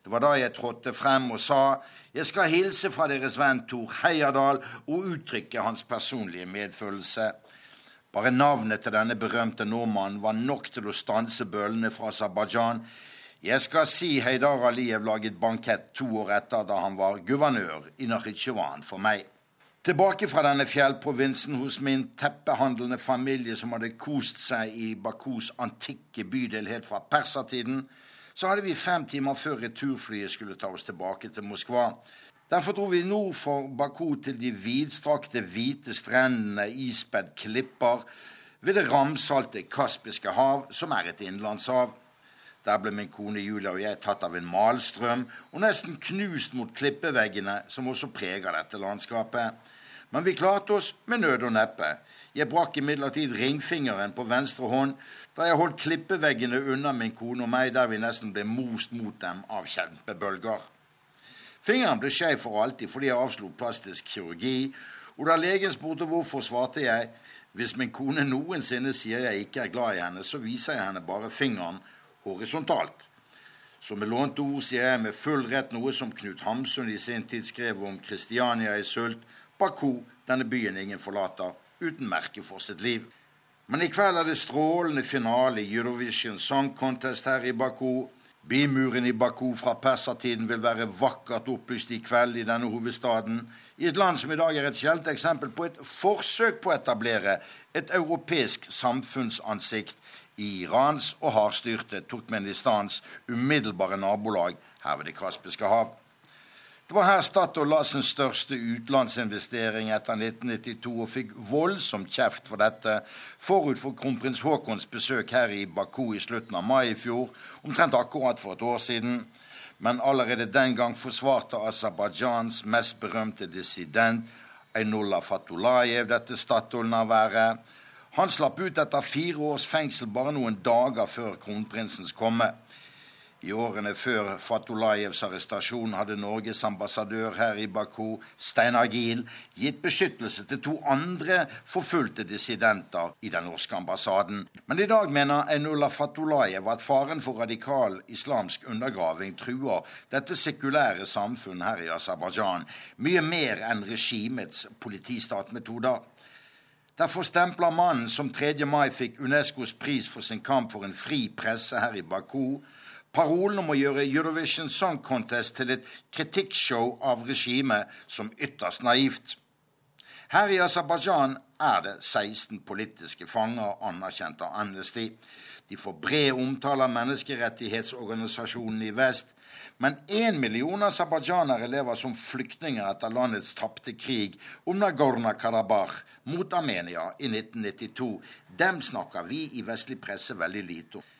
Det var da jeg trådte frem og sa jeg skal hilse fra deres venn Tor Heyerdahl og uttrykke hans personlige medfølelse. Bare navnet til denne berømte nordmannen var nok til å stanse bølene fra Aserbajdsjan. Jeg skal si Heidar Aliyev laget bankett to år etter da han var guvernør i Nakhitsjevan for meg. Tilbake fra denne fjellprovinsen hos min teppehandlende familie som hadde kost seg i Bakus antikke bydel helt fra persertiden, så hadde vi fem timer før returflyet skulle ta oss tilbake til Moskva. Derfor dro vi nord for Baku til de vidstrakte, hvite strendene ispedd klipper ved det ramsalte Kaspiske hav, som er et innlandshav. Der ble min kone Julia og jeg tatt av en malstrøm og nesten knust mot klippeveggene som også preger dette landskapet. Men vi klarte oss med nød og neppe. Jeg brakk imidlertid ringfingeren på venstre hånd da jeg holdt klippeveggene unna min kone og meg, der vi nesten ble most mot dem av kjempebølger. Fingeren ble skeiv for alltid fordi jeg avslo plastisk kirurgi, og da legen spurte hvorfor, svarte jeg hvis min kone noensinne sier jeg ikke er glad i henne, så viser jeg henne bare fingeren horisontalt. Så med lånte ord sier jeg med full rett noe som Knut Hamsun i sin tid skrev om Kristiania i sult, Baku, denne byen ingen forlater, uten merke for sitt liv. Men i kveld er det strålende finale i Eurovision Song Contest her i Baku. Bymuren i Baku fra persertiden vil være vakkert opplyst i kveld i denne hovedstaden, i et land som i dag er et sjeldent eksempel på et forsøk på å etablere et europeisk samfunnsansikt i Irans og hardstyrte Turkmenistans umiddelbare nabolag her ved Det kaspiske hav. Det var her Statoil la sin største utenlandsinvestering etter 1992 og fikk voldsom kjeft for dette forut for kronprins Haakons besøk her i Baku i slutten av mai i fjor, omtrent akkurat for et år siden. Men allerede den gang forsvarte Aserbajdsjans mest berømte dissident, Einullah Fatulayev, dette Statoil-nærværet. Han slapp ut etter fire års fengsel bare noen dager før kronprinsens komme. I årene før Fatulayevs arrestasjon hadde Norges ambassadør her i Baku, Steinar Giel, gitt beskyttelse til to andre forfulgte dissidenter i den norske ambassaden. Men i dag mener Einullah Fatulayev at faren for radikal islamsk undergraving truer dette sekulære samfunn her i Aserbajdsjan mye mer enn regimets politistatmetoder. Derfor stempler mannen som 3. mai fikk Unescos pris for sin kamp for en fri presse her i Baku, Parolen om å gjøre Eurovision Song Contest til et kritikkshow av regimet som ytterst naivt. Her i Aserbajdsjan er det 16 politiske fanger anerkjent av Amnesty. De får bred omtale av menneskerettighetsorganisasjonene i vest. Men én million aserbajdsjanere lever som flyktninger etter landets tapte krig om Nagorno-Karabakh mot Armenia i 1992. Dem snakker vi i vestlig presse veldig lite om.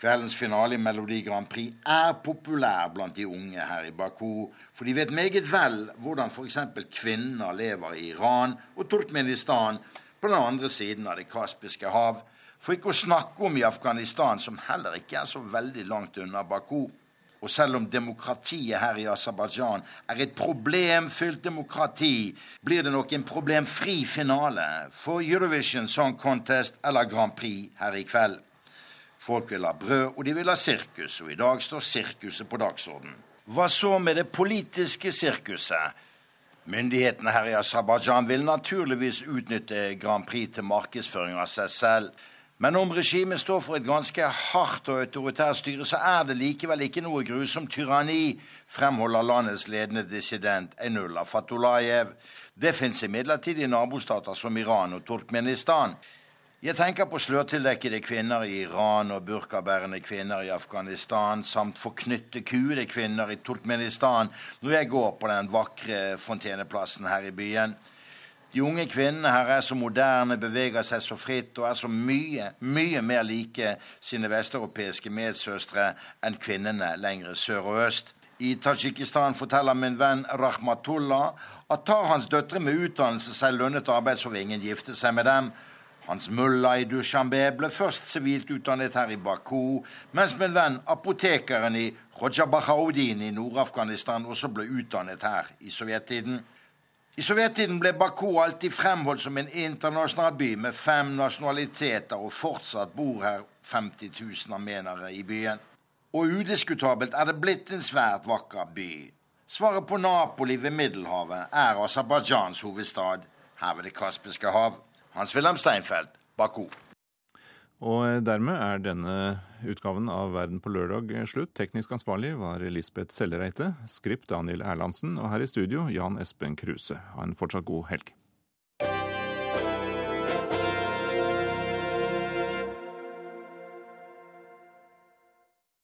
Kveldens finale i Melodi Grand Prix er populær blant de unge her i Baku, for de vet meget vel hvordan f.eks. kvinner lever i Iran og Turkmenistan på den andre siden av Det kaspiske hav. For ikke å snakke om i Afghanistan, som heller ikke er så veldig langt unna Baku. Og selv om demokratiet her i Aserbajdsjan er et problemfylt demokrati, blir det nok en problemfri finale for Eurovision Song Contest eller Grand Prix her i kveld. Folk vil ha brød, og de vil ha sirkus, og i dag står sirkuset på dagsordenen. Hva så med det politiske sirkuset? Myndighetene her i Aserbajdsjan vil naturligvis utnytte Grand Prix til markedsføring av seg selv. Men om regimet står for et ganske hardt og autoritært styre, så er det likevel ikke noe grusomt tyranni, fremholder landets ledende dissident Einullah Fatulayev. Det fins imidlertid i nabostater som Iran og Turkmenistan. Jeg tenker på slørtildekkede kvinner i Iran og burkabærende kvinner i Afghanistan, samt forknytte kuede kvinner i Turkmenistan når jeg går på den vakre fonteneplassen her i byen. De unge kvinnene her er så moderne, beveger seg så fritt og er så mye, mye mer like sine vesteuropeiske medsøstre enn kvinnene lenger sør og øst. I Tadsjikistan forteller min venn Rahmatullah at tar hans døtre med utdannelse seg lønnet arbeid, så vil ingen gifte seg med dem. Hans mulla i Dushanbe ble først sivilt utdannet her i Baku, mens min venn apotekeren i Rojabahaudin i Nord-Afghanistan også ble utdannet her i sovjettiden. I sovjettiden ble Baku alltid fremholdt som en internasjonal by med fem nasjonaliteter, og fortsatt bor her 50 000 armenere i byen. Og udiskutabelt er det blitt en svært vakker by. Svaret på Napoli ved Middelhavet er Aserbajdsjans hovedstad, her ved Det kaspiske hav. Hans-Wilhelm Steinfeld, Baku. Og dermed er denne utgaven av Verden på lørdag slutt. Teknisk ansvarlig var Lisbeth Sellereite, skript Daniel Erlandsen, og her i studio Jan Espen Kruse. Ha en fortsatt god helg.